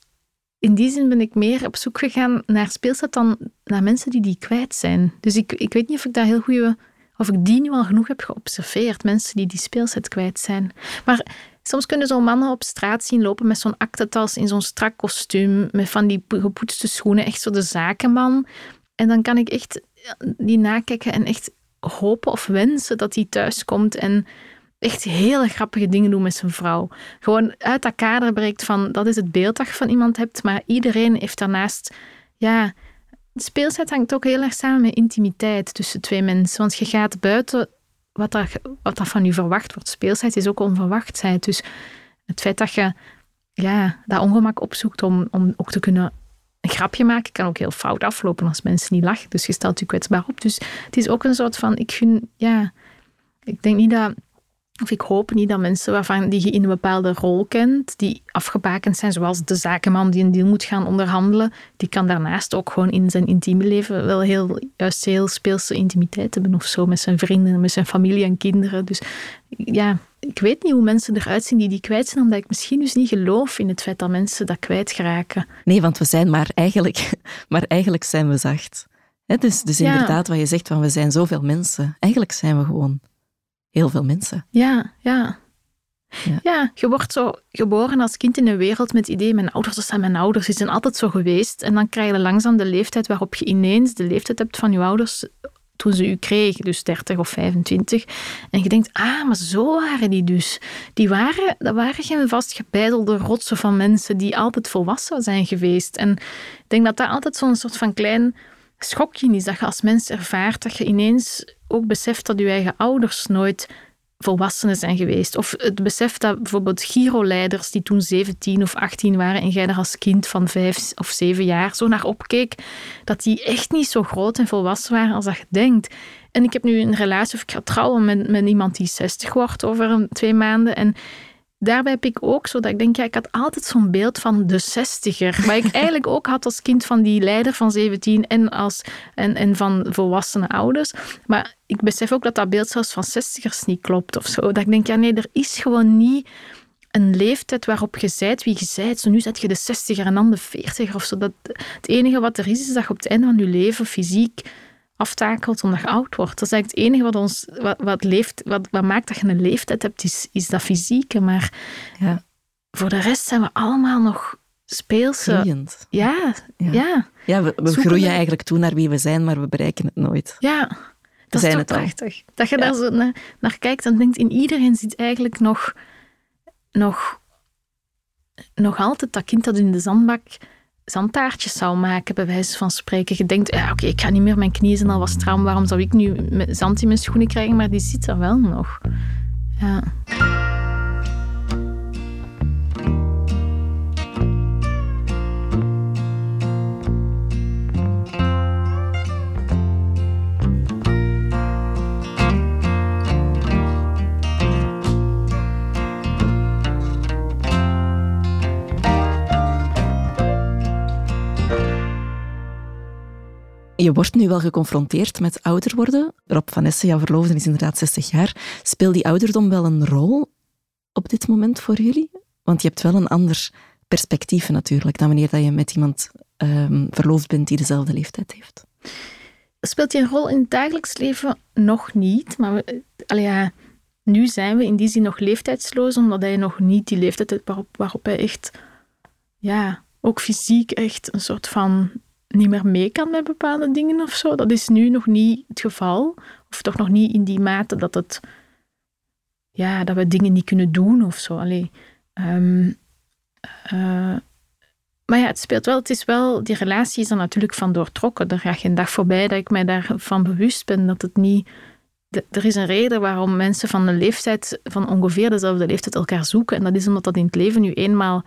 in die zin ben ik meer op zoek gegaan naar speelset dan naar mensen die die kwijt zijn. Dus ik, ik weet niet of ik daar heel goede, of ik die nu al genoeg heb geobserveerd, mensen die die speelset kwijt zijn. Maar soms kunnen zo'n mannen op straat zien lopen met zo'n aktentas in zo'n strak kostuum, met van die gepoetste schoenen, echt zo de zakenman. En dan kan ik echt die nakijken en echt hopen of wensen dat hij thuis komt en echt hele grappige dingen doen met zijn vrouw. Gewoon uit dat kader breekt van dat is het beeld dat je van iemand hebt, maar iedereen heeft daarnaast, ja, speelsheid hangt ook heel erg samen met intimiteit tussen twee mensen. Want je gaat buiten wat er, wat van je verwacht wordt. Speelsheid is ook onverwachtheid. Dus het feit dat je ja, dat ongemak opzoekt om, om ook te kunnen een grapje maken, kan ook heel fout aflopen als mensen niet lachen. Dus je stelt je kwetsbaar op. Dus het is ook een soort van, ik vind, ja, ik denk niet dat of ik hoop niet dat mensen waarvan die je in een bepaalde rol kent, die afgebakend zijn, zoals de zakenman die een deal moet gaan onderhandelen, die kan daarnaast ook gewoon in zijn intieme leven wel heel, juist heel speelse intimiteit hebben of zo, met zijn vrienden, met zijn familie en kinderen. Dus ja, ik weet niet hoe mensen eruit zien die die kwijt zijn, omdat ik misschien dus niet geloof in het feit dat mensen dat kwijtraken. Nee, want we zijn maar eigenlijk, <laughs> maar eigenlijk zijn we zacht. dus dus inderdaad, wat je zegt, van we zijn zoveel mensen. Eigenlijk zijn we gewoon heel veel mensen. Ja, ja. Ja. ja. je wordt zo geboren als kind in een wereld met het idee, mijn ouders, dat zijn mijn ouders, die zijn altijd zo geweest. En dan krijg je langzaam de leeftijd waarop je ineens de leeftijd hebt van je ouders toen ze u kregen, dus 30 of 25. En je denkt, ah, maar zo waren die dus. Die waren, dat waren geen vastgebeidelde rotsen van mensen die altijd volwassen zijn geweest. En ik denk dat dat altijd zo'n soort van klein schokje is dat je als mens ervaart, dat je ineens ook beseft dat je eigen ouders nooit volwassenen zijn geweest. Of het besef dat bijvoorbeeld Giro-leiders die toen 17 of 18 waren en jij er als kind van 5 of 7 jaar zo naar opkeek, dat die echt niet zo groot en volwassen waren als dat je denkt. En ik heb nu een relatie, of ik ga trouwen met, met iemand die 60 wordt over twee maanden. En daarbij heb ik ook zo dat ik denk, ja, ik had altijd zo'n beeld van de zestiger. Wat ik <laughs> eigenlijk ook had als kind van die leider van 17 en, als, en, en van volwassene ouders. Maar ik besef ook dat dat beeld zelfs van zestigers niet klopt of zo. Dat ik denk, ja nee, er is gewoon niet een leeftijd waarop je zijt wie je zijt. Zo nu zet je de zestiger en dan de veertiger of zo. Dat, het enige wat er is, is dat je op het einde van je leven fysiek aftakelt omdat je oud wordt. Dat is eigenlijk het enige wat, ons, wat, wat, leeft, wat, wat maakt dat je een leeftijd hebt, is, is dat fysieke. Maar Ja. voor de rest zijn we allemaal nog speelse. Groeiend. Ja, Ja. ja, Ja, we, groeien eigenlijk toe naar wie we zijn, maar we bereiken het nooit. ja. Dat is toch al. prachtig. Dat je Ja. daar zo naar, naar kijkt en denkt, in iedereen zit eigenlijk nog, nog, nog altijd dat kind dat in de zandbak zandtaartjes zou maken, bij wijze van spreken. Je denkt, ja, oké, ik ga niet meer mijn knieën zijn al was stram, waarom zou ik nu zand in mijn schoenen krijgen? Maar die zit er wel nog. Ja. Je wordt nu wel geconfronteerd met ouder worden. Rob van Essen, jouw verloofde, is inderdaad 60 jaar. Speelt die ouderdom wel een rol op dit moment voor jullie? Want je hebt wel een ander perspectief natuurlijk dan wanneer dat je met iemand ehm, verloofd bent die dezelfde leeftijd heeft. Speelt die een rol in het dagelijks leven? Nog niet. Maar nu zijn we in die zin nog leeftijdsloos, omdat hij nog niet die leeftijd heeft waarop, waarop hij echt, ja, ook fysiek echt een soort van niet meer mee kan met bepaalde dingen of zo. Dat is nu nog niet het geval. Of toch nog niet in die mate dat het, ja, dat we dingen niet kunnen doen of zo. Allee, ehm, eh, maar ja, het speelt wel. Het is wel, die relatie is er natuurlijk van doortrokken. Er gaat geen dag voorbij dat ik mij daarvan bewust ben dat het niet. de- er is een reden waarom mensen van een leeftijd, van ongeveer dezelfde leeftijd, elkaar zoeken. En dat is omdat dat in het leven nu eenmaal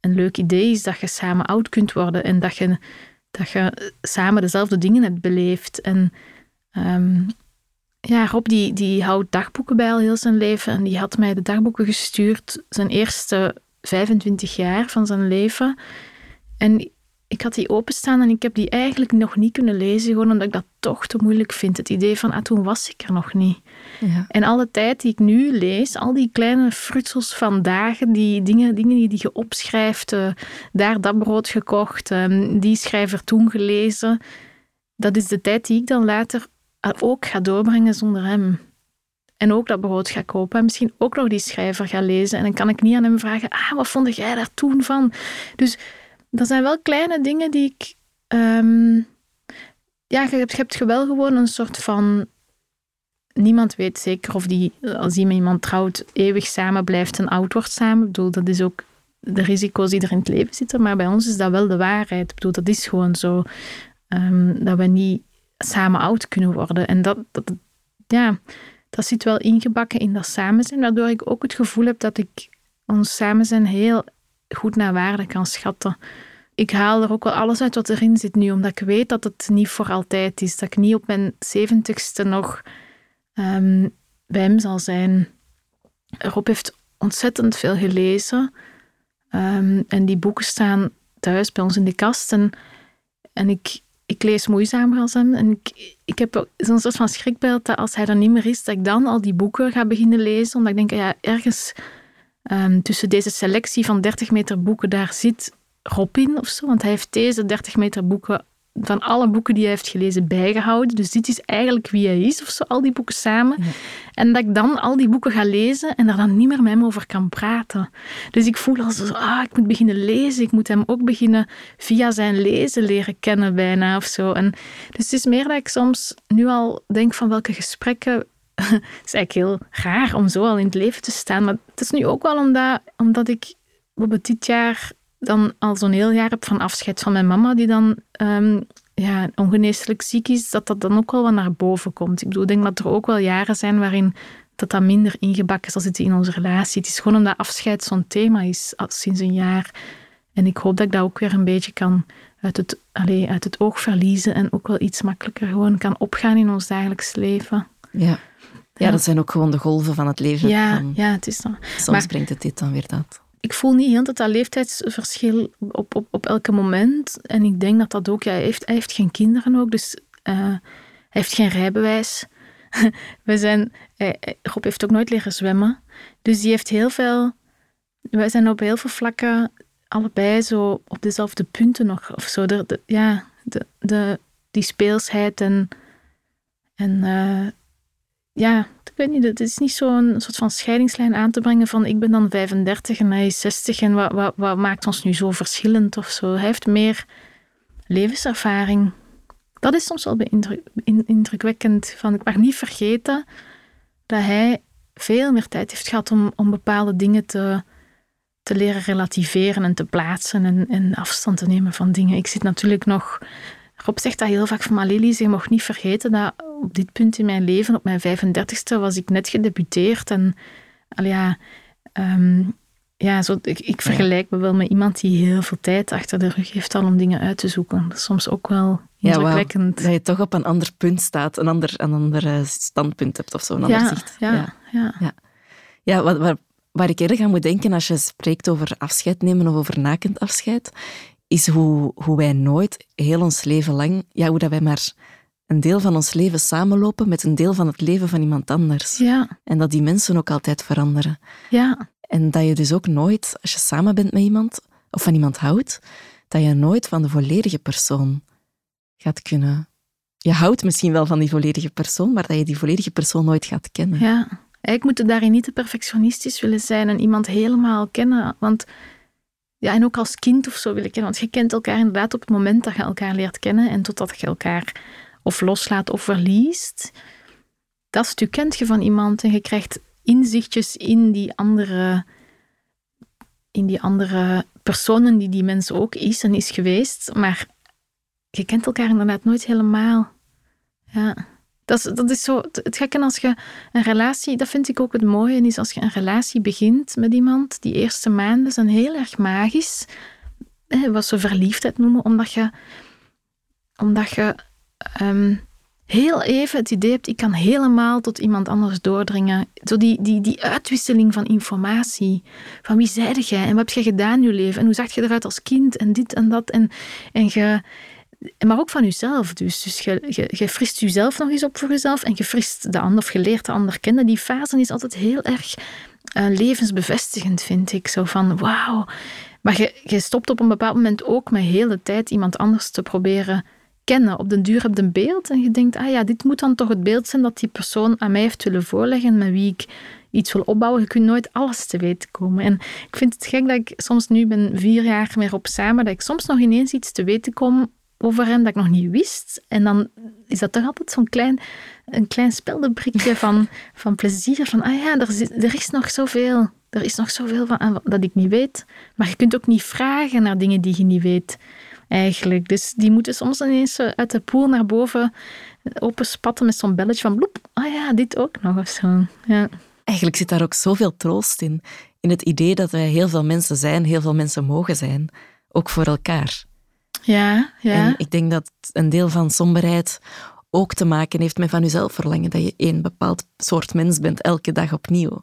een leuk idee is dat je samen oud kunt worden en dat je, dat je samen dezelfde dingen hebt beleefd. En ehm, ja, Rob die, die houdt dagboeken bij al heel zijn leven en die had mij de dagboeken gestuurd, zijn eerste 25 jaar van zijn leven. En ik had die openstaan en ik heb die eigenlijk nog niet kunnen lezen, gewoon omdat ik dat toch te moeilijk vind. Het idee van, ah, toen was ik er nog niet. Ja. En alle tijd die ik nu lees, al die kleine frutsels van dagen, die dingen, dingen die je opschrijft, eh, daar dat brood gekocht, eh, die schrijver toen gelezen, dat is de tijd die ik dan later ook ga doorbrengen zonder hem. En ook dat brood ga kopen en misschien ook nog die schrijver ga lezen. En dan kan ik niet aan hem vragen, ah, wat vond jij daar toen van? Dus dat zijn wel kleine dingen die ik... ehm, ja, je hebt, je hebt wel gewoon een soort van niemand weet zeker of die, als die met iemand trouwt, eeuwig samen blijft en oud wordt samen. Ik bedoel, dat is ook de risico's die er in het leven zitten. Maar bij ons is dat wel de waarheid. Ik bedoel, dat is gewoon zo. ehm, dat we niet samen oud kunnen worden. En dat, ja, dat zit wel ingebakken in dat samen zijn. Waardoor ik ook het gevoel heb dat ik ons samen zijn heel goed naar waarde kan schatten. Ik haal er ook wel alles uit wat erin zit nu, omdat ik weet dat het niet voor altijd is. Dat ik niet op mijn zeventigste nog ehm, bij hem zal zijn. Rob heeft ontzettend veel gelezen. Ehm, en die boeken staan thuis bij ons in de kast. En, ik, ik lees moeizamer als hem. En ik, ik heb zo'n soort van schrikbeeld dat als hij er niet meer is, dat ik dan al die boeken ga beginnen lezen. Omdat ik denk, ja, ergens ehm, tussen deze selectie van 30 meter boeken, daar zit Rob in of zo. Want hij heeft deze 30 meter boeken van alle boeken die hij heeft gelezen bijgehouden. Dus dit is eigenlijk wie hij is of zo, al die boeken samen. Ja. En dat ik dan al die boeken ga lezen en daar dan niet meer met hem over kan praten. Dus ik voel al zo, ah, ik moet beginnen lezen. Ik moet hem ook beginnen via zijn lezen leren kennen bijna of zo. En, dus het is meer dat ik soms nu al denk van welke gesprekken... <laughs> Het is eigenlijk heel raar om zo al in het leven te staan. Maar het is nu ook wel omdat, omdat ik bijvoorbeeld dit jaar dan al zo'n heel jaar heb van afscheid van mijn mama, die dan ehm, ja, ongeneeslijk ziek is, dat dat dan ook wel wat naar boven komt. Ik bedoel, ik denk dat er ook wel jaren zijn waarin dat dat minder ingebakken zal zitten in onze relatie. Het is gewoon omdat afscheid zo'n thema is sinds een jaar. En ik hoop dat ik dat ook weer een beetje kan uit het, allee, uit het oog verliezen en ook wel iets makkelijker gewoon kan opgaan in ons dagelijks leven. Ja. ja, Ja. dat zijn ook gewoon de golven van het leven. Ja, Van- ja het is dan. Soms maar- brengt het dit, dan weer dat. Ik voel niet heel dat dat leeftijdsverschil op, op, op elke moment. En ik denk dat dat ook, ja, hij heeft, heeft geen kinderen ook, dus eh, hij heeft geen rijbewijs. <laughs> We zijn, hij- hij- Rob heeft ook nooit leren zwemmen. Dus die heeft heel veel, wij zijn op heel veel vlakken allebei zo op dezelfde punten nog. Of zo. De, ja, de, de, die speelsheid en En eh, ja, ik weet niet, het is niet zo'n soort van scheidingslijn aan te brengen van ik ben dan 35 en hij is 60 en wat, wat, wat maakt ons nu zo verschillend of zo. Hij heeft meer levenservaring. Dat is soms wel indrukwekkend. Van, ik mag niet vergeten dat hij veel meer tijd heeft gehad om, om bepaalde dingen te, te leren relativeren en te plaatsen en, en afstand te nemen van dingen. Ik zit natuurlijk nog Rob zegt dat heel vaak van, maar Lily, je mag niet vergeten dat op dit punt in mijn leven, op mijn 35ste, was ik net gedebuteerd. En al ja, ehm, ja zo, ik, ik vergelijk me wel met iemand die heel veel tijd achter de rug heeft al om dingen uit te zoeken. Dat is soms ook wel indrukwekkend. Ja, dat je toch op een ander punt staat, een ander, een ander eh, standpunt hebt of zo, een ander zicht. Ja, ja. ja. ja. ja wat, waar, waar ik erg aan moet denken als je spreekt over afscheid nemen of over nakend afscheid, is hoe, hoe wij nooit heel ons leven lang, ja, hoe dat wij maar een deel van ons leven samenlopen met een deel van het leven van iemand anders. Ja. En dat die mensen ook altijd veranderen. Ja. En dat je dus ook nooit, als je samen bent met iemand of van iemand houdt, dat je nooit van de volledige persoon gaat kunnen. Je houdt misschien wel van die volledige persoon, maar dat je die volledige persoon nooit gaat kennen. Ja, ik moet daarin niet te perfectionistisch willen zijn en iemand helemaal kennen. Want ja, en ook als kind of zo willen kennen. Want je kent elkaar inderdaad op het moment dat je elkaar leert kennen en totdat je elkaar of loslaat of verliest. Dat stuk kent je van iemand en je krijgt inzichtjes in die andere, in die andere personen die die mens ook is en is geweest. Maar je kent elkaar inderdaad nooit helemaal. Ja. Dat dat is zo, het gekke als je een relatie, dat vind ik ook het mooie, is als je een relatie begint met iemand, die eerste maanden zijn heel erg magisch, wat ze verliefdheid noemen, omdat je, omdat je um, heel even het idee hebt, ik kan helemaal tot iemand anders doordringen. Zo die, die, die uitwisseling van informatie. Van wie zeide jij en wat heb je gedaan in je leven en hoe zag je eruit als kind en dit en dat. En, en je maar ook van jezelf. Dus, dus je, je, frist jezelf nog eens op voor jezelf en je frist de ander of je leert de ander kennen. Die fase is altijd heel erg uh, levensbevestigend, vind ik. Zo van, wauw. Maar je, je stopt op een bepaald moment ook met heel de tijd iemand anders te proberen kennen. Op den duur heb je een beeld en je denkt, ah ja, dit moet dan toch het beeld zijn dat die persoon aan mij heeft willen voorleggen, met wie ik iets wil opbouwen. Je kunt nooit alles te weten komen. En ik vind het gek dat ik soms nu ben vier jaar meer op samen, dat ik soms nog ineens iets te weten kom over hem dat ik nog niet wist. En dan is dat toch altijd zo'n klein, een klein speldenprikje van, van plezier. Van, ah ja, er is, er is nog zoveel. Er is nog zoveel van, dat ik niet weet. Maar je kunt ook niet vragen naar dingen die je niet weet, eigenlijk. Dus die moeten soms ineens uit de poel naar boven openspatten met zo'n belletje van bloep. Ah ja, dit ook nog of zo. Ja. Eigenlijk zit daar ook zoveel troost in. In het idee dat wij heel veel mensen zijn, heel veel mensen mogen zijn. Ook voor elkaar. Ja, ja. En ik denk dat een deel van somberheid ook te maken heeft met van jezelf verlangen. Dat je één bepaald soort mens bent, elke dag opnieuw.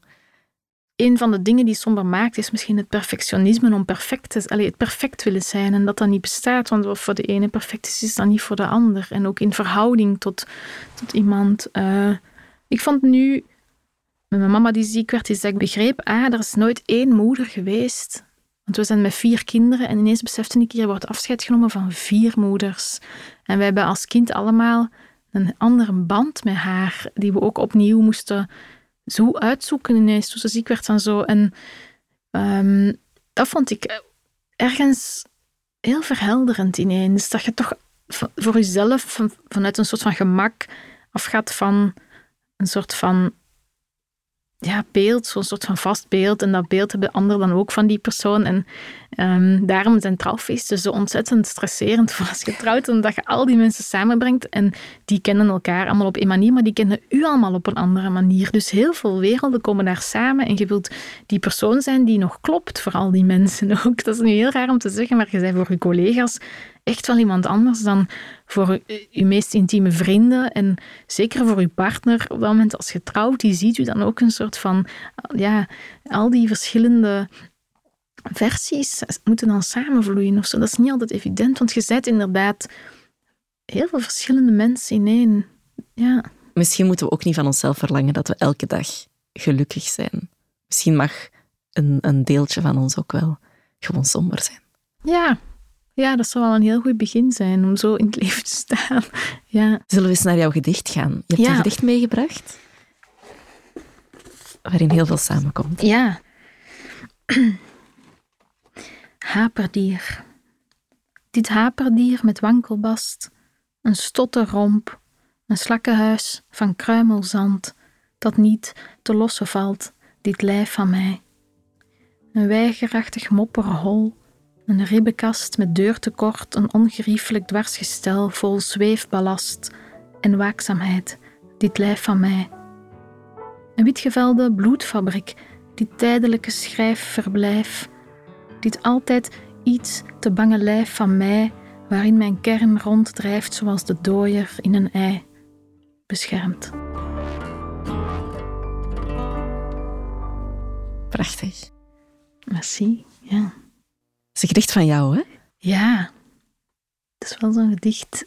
Een van de dingen die somber maakt, is misschien het perfectionisme om perfect te, allee, het perfect willen zijn. En dat dat niet bestaat, want wat voor de ene perfect is, is dat niet voor de ander. En ook in verhouding tot, tot iemand. Uh, ik vond nu, met mijn mama die ziek werd, is dat ik begreep, ah, er is nooit één moeder geweest want we zijn met vier kinderen en ineens besefte ik, hier wordt afscheid genomen van vier moeders. En wij hebben als kind allemaal een andere band met haar, die we ook opnieuw moesten zo uitzoeken ineens, toen ze ziek werd en zo. En um, dat vond ik ergens heel verhelderend ineens. Dat je toch voor jezelf vanuit een soort van gemak afgaat van een soort van ja, beeld, zo'n soort van vast beeld. En dat beeld hebben anderen dan ook van die persoon. En um, daarom zijn trouwfeesten zo ontzettend stresserend voor als je trouwt, omdat je al die mensen samenbrengt. En die kennen elkaar allemaal op één manier, maar die kennen u allemaal op een andere manier. Dus heel veel werelden komen daar samen. En je wilt die persoon zijn die nog klopt voor al die mensen ook. <laughs> Dat is nu heel raar om te zeggen, maar je bent voor je collega's echt wel iemand anders dan voor je meest intieme vrienden. En zeker voor je partner, op dat moment als je trouwt, die ziet u dan ook een soort van, ja, al die verschillende versies moeten dan samenvloeien of zo. Dat is niet altijd evident, want je zet inderdaad heel veel verschillende mensen in één. Ja. Misschien moeten we ook niet van onszelf verlangen dat we elke dag gelukkig zijn. Misschien mag een, een deeltje van ons ook wel gewoon somber zijn. Ja, Ja, dat zou wel een heel goed begin zijn om zo in het <laughs> leven te staan. Ja. Zullen we eens naar jouw gedicht gaan? Je hebt Ja. een gedicht meegebracht waarin heel veel samenkomt. Ja. <clears throat> Haperdier. Dit haperdier met wankelbast, een stotterromp, een slakkenhuis van kruimelzand, dat niet te lossen valt, dit lijf van mij. Een weigerachtig mopperhol, een ribbenkast met deurtekort, een ongeriefelijk dwarsgestel vol zweefballast en waakzaamheid, dit lijf van mij. Een witgevelde bloedfabriek, dit tijdelijke schrijfverblijf, dit altijd iets te bange lijf van mij, waarin mijn kern ronddrijft zoals de dooier in een ei, beschermd. Prachtig. Merci. Ja. Het is een gedicht van jou, hè? Ja. Het is wel zo'n gedicht.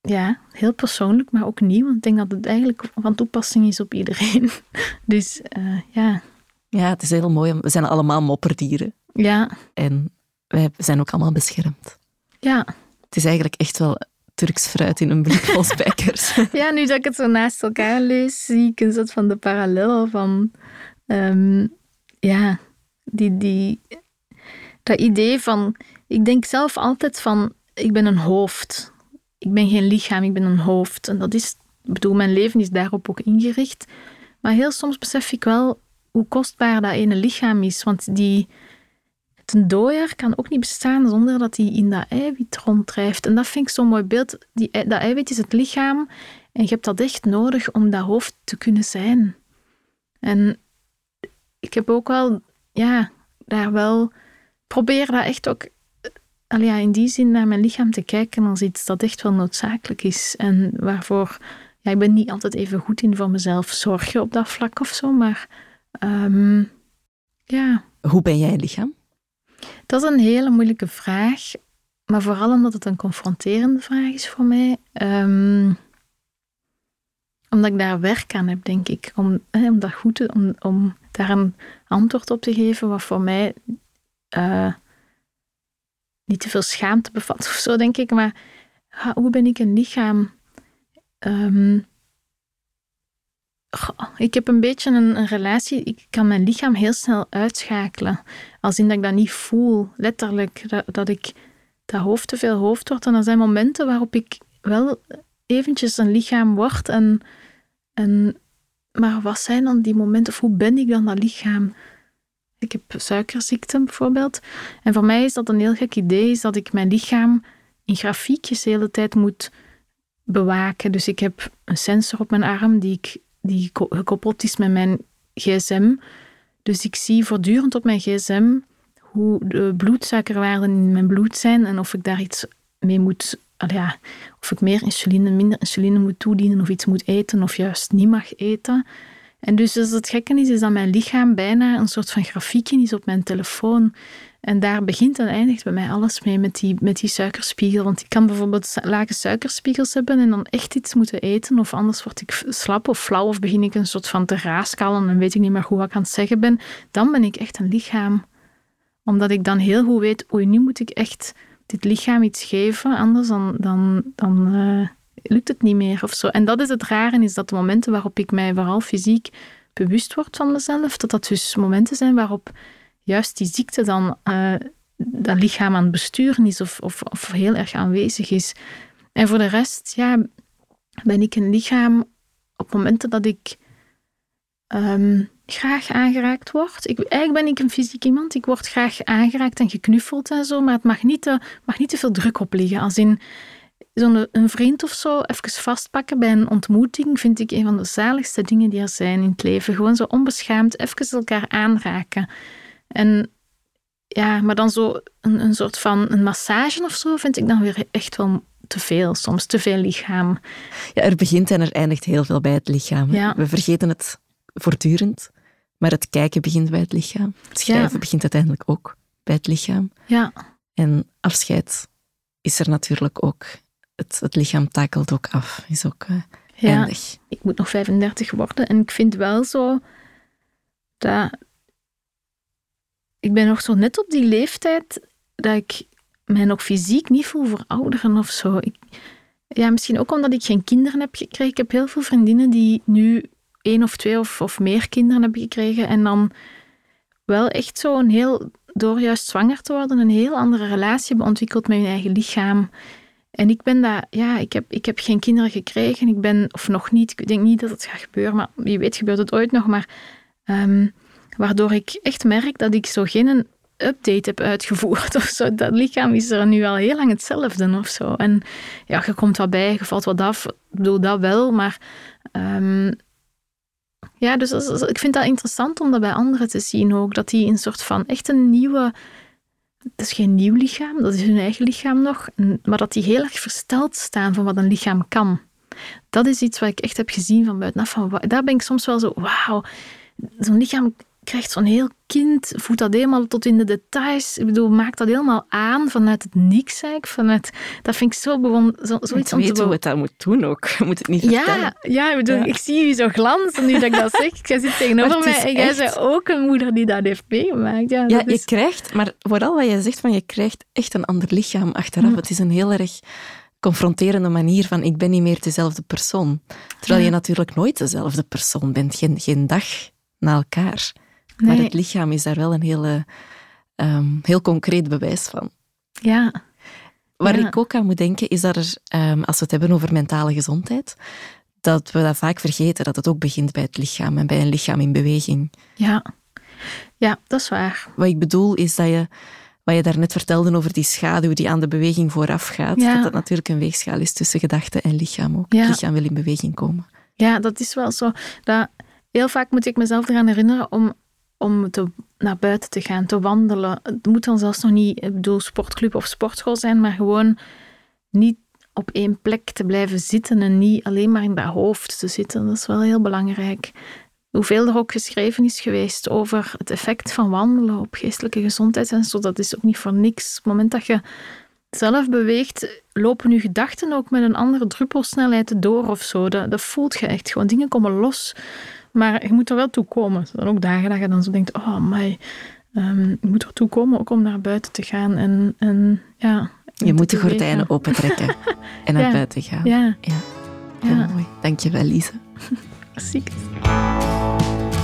Ja, heel persoonlijk, maar ook nieuw. Want ik denk dat het eigenlijk van toepassing is op iedereen. <laughs> Dus eh, ja. Ja, het is heel mooi. We zijn allemaal mopperdieren. Ja. En wij zijn ook allemaal beschermd. Ja. Het is eigenlijk echt wel Turks fruit in een blik vol spijkers. <laughs> <laughs> Ja, nu dat ik het zo naast elkaar lees, zie ik een soort van de parallel van... ehm, ja, die, die, dat idee van... Ik denk zelf altijd van, ik ben een hoofd. Ik ben geen lichaam, ik ben een hoofd. En dat is... Ik bedoel, mijn leven is daarop ook ingericht. Maar heel soms besef ik wel hoe kostbaar dat ene lichaam is. Want die... Een dooier kan ook niet bestaan zonder dat hij in dat eiwit ronddrijft. En dat vind ik zo'n mooi beeld. Die, dat eiwit is het lichaam en je hebt dat echt nodig om dat hoofd te kunnen zijn. En ik heb ook wel, ja, daar wel, probeer dat echt ook, eh, ja, in die zin naar mijn lichaam te kijken als iets dat echt wel noodzakelijk is. En waarvoor, ja, ik ben niet altijd even goed in voor mezelf zorgen op dat vlak of zo, maar ehm, ja. Hoe ben jij lichaam? Dat is een hele moeilijke vraag, maar vooral omdat het een confronterende vraag is voor mij. Ehm, omdat ik daar werk aan heb, denk ik. Om, hè, om dat goed te, om, om daar een antwoord op te geven wat voor mij eh, niet te veel schaamte bevat <laughs> of zo, denk ik. Maar ha, hoe ben ik een lichaam? Ehm, ik heb een beetje een, een relatie. Ik kan mijn lichaam heel snel uitschakelen. Als in dat ik dat niet voel, letterlijk. Dat, dat ik dat hoofd te veel hoofd wordt. En er zijn momenten waarop ik wel eventjes een lichaam word. En, en, maar wat zijn dan die momenten? Of hoe ben ik dan dat lichaam? Ik heb suikerziekte bijvoorbeeld. En voor mij is dat een heel gek idee, is dat ik mijn lichaam in grafiekjes de hele tijd moet bewaken. Dus ik heb een sensor op mijn arm die, ik, die ko- gekoppeld is met mijn gsm. Dus ik zie voortdurend op mijn gsm hoe de bloedsuikerwaarden in mijn bloed zijn en of ik daar iets mee moet, ja, of ik meer insuline, minder insuline moet toedienen, of iets moet eten, of juist niet mag eten. En dus als het gekke is, is dat mijn lichaam bijna een soort van grafiekje is op mijn telefoon. En daar begint en eindigt bij mij alles mee met die, met die suikerspiegel. Want ik kan bijvoorbeeld lage suikerspiegels hebben en dan echt iets moeten eten. Of anders word ik slap of flauw of begin ik een soort van te raaskallen en weet ik niet meer goed wat ik aan het zeggen ben. Dan ben ik echt een lichaam. Omdat ik dan heel goed weet, oei, nu moet ik echt dit lichaam iets geven. Anders dan, dan, dan eh, lukt het niet meer of zo. En dat is het rare, is dat de momenten waarop ik mij vooral fysiek bewust word van mezelf, dat dat dus momenten zijn waarop juist die ziekte dan eh, dat lichaam aan het besturen is of, of, of heel erg aanwezig is. En voor de rest, ja, ben ik een lichaam op momenten dat ik ehm, graag aangeraakt word. Ik, eigenlijk ben ik een fysiek iemand. Ik word graag aangeraakt en geknuffeld en zo, maar het mag niet te, mag niet te veel druk op liggen. Als in zo'n een vriend of zo even vastpakken bij een ontmoeting vind ik een van de zaligste dingen die er zijn in het leven. Gewoon zo onbeschaamd even elkaar aanraken. En ja, maar dan zo een, een soort van een massage of zo vind ik dan weer echt wel te veel soms, te veel lichaam. Ja, er begint en er eindigt heel veel bij het lichaam. Ja. We vergeten het voortdurend, maar het kijken begint bij het lichaam. Het schrijven Ja. begint uiteindelijk ook bij het lichaam. Ja, En afscheid is er natuurlijk ook. Het, het lichaam takelt ook af, is ook eh, ja. eindig. ik moet nog 35 worden. En ik vind wel zo dat. Ik ben nog zo net op die leeftijd dat ik mij nog fysiek niet voel verouderen of zo. Ik, ja, misschien ook omdat ik geen kinderen heb gekregen. Ik heb heel veel vriendinnen die nu één of twee of, of meer kinderen hebben gekregen en dan wel echt zo een heel, door juist zwanger te worden, een heel andere relatie hebben ontwikkeld met hun eigen lichaam. En ik ben dat, ja, ik heb, ik heb geen kinderen gekregen. Ik ben, of nog niet, ik denk niet dat het gaat gebeuren, maar wie weet gebeurt het ooit nog. Maar ehm, waardoor ik echt merk dat ik zo geen update heb uitgevoerd <laughs> of zo. Dat lichaam is er nu al heel lang hetzelfde of zo. En ja, je komt wat bij, je valt wat af. Ik bedoel, dat wel, maar... Ehm, ja, dus ik vind dat interessant om dat bij anderen te zien ook. Dat die een soort van echt een nieuwe... Het is geen nieuw lichaam, dat is hun eigen lichaam nog. Maar dat die heel erg versteld staan van wat een lichaam kan. Dat is iets wat ik echt heb gezien van buitenaf. Van, daar ben ik soms wel zo, wauw, zo'n lichaam krijgt zo'n heel kind, voelt dat helemaal tot in de details. Ik bedoel, maakt dat helemaal aan vanuit het niks eigenlijk. Vanuit, dat vind ik zo zo, zoiets om te hoe het dat moet doen ook. <laughs> Je moet het niet vertellen. Ja, ja, ik, bedoel, ik zie je zo glanzen nu dat ik dat zeg. Jij zit tegenover mij en jij bent ook een moeder die dat heeft meegemaakt. Ja, ja je krijgt, maar vooral wat je zegt, van je krijgt echt een ander lichaam achteraf. Het is een heel erg confronterende manier van ik ben niet meer dezelfde persoon. Terwijl je natuurlijk nooit dezelfde persoon bent, geen, geen dag na elkaar. Maar het lichaam is daar wel een hele, ehm, heel concreet bewijs van. Ja. Waar ik ook aan moet denken, is dat er, ehm, als we het hebben over mentale gezondheid, dat we dat vaak vergeten, dat het ook begint bij het lichaam en bij een lichaam in beweging. Ja, ja dat is waar. Wat ik bedoel is dat je, wat je daarnet vertelde over die schaduw die aan de beweging vooraf gaat, dat dat natuurlijk een weegschaal is tussen gedachte en lichaam ook. Het lichaam wil in beweging komen. Ja, dat is wel zo. Dat, heel vaak moet ik mezelf eraan herinneren om om te, naar buiten te gaan, te wandelen. Het moet dan zelfs nog niet, ik bedoel, sportclub of sportschool zijn, maar gewoon niet op één plek te blijven zitten en niet alleen maar in dat hoofd te zitten. Dat is wel heel belangrijk. Hoeveel er ook geschreven is geweest over het effect van wandelen op geestelijke gezondheid en zo, dat is ook niet voor niks. Op het moment dat je zelf beweegt, lopen je gedachten ook met een andere druppelsnelheid door of zo. Dat, dat voelt je echt gewoon. Dingen komen los. Maar je moet er wel toe komen. Er zijn ook dagen dat je dan zo denkt, oh my, um, je moet er toe komen ook om naar buiten te gaan. En, en ja... Je moet de gordijnen opentrekken <laughs> en naar buiten gaan. Ja. ja. Heel ja. mooi. Dankjewel, Lise. <laughs> Ziek.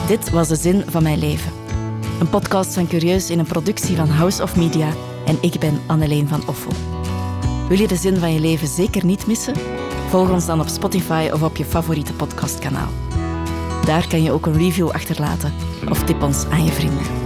Dit was de zin van mijn leven. Een podcast van Curieus in een productie van House of Media. En ik ben Anneleen van Offel. Wil je de zin van je leven zeker niet missen? Volg ons dan op Spotify of op je favoriete podcastkanaal. Daar kan je ook een review achterlaten of tip ons aan je vrienden.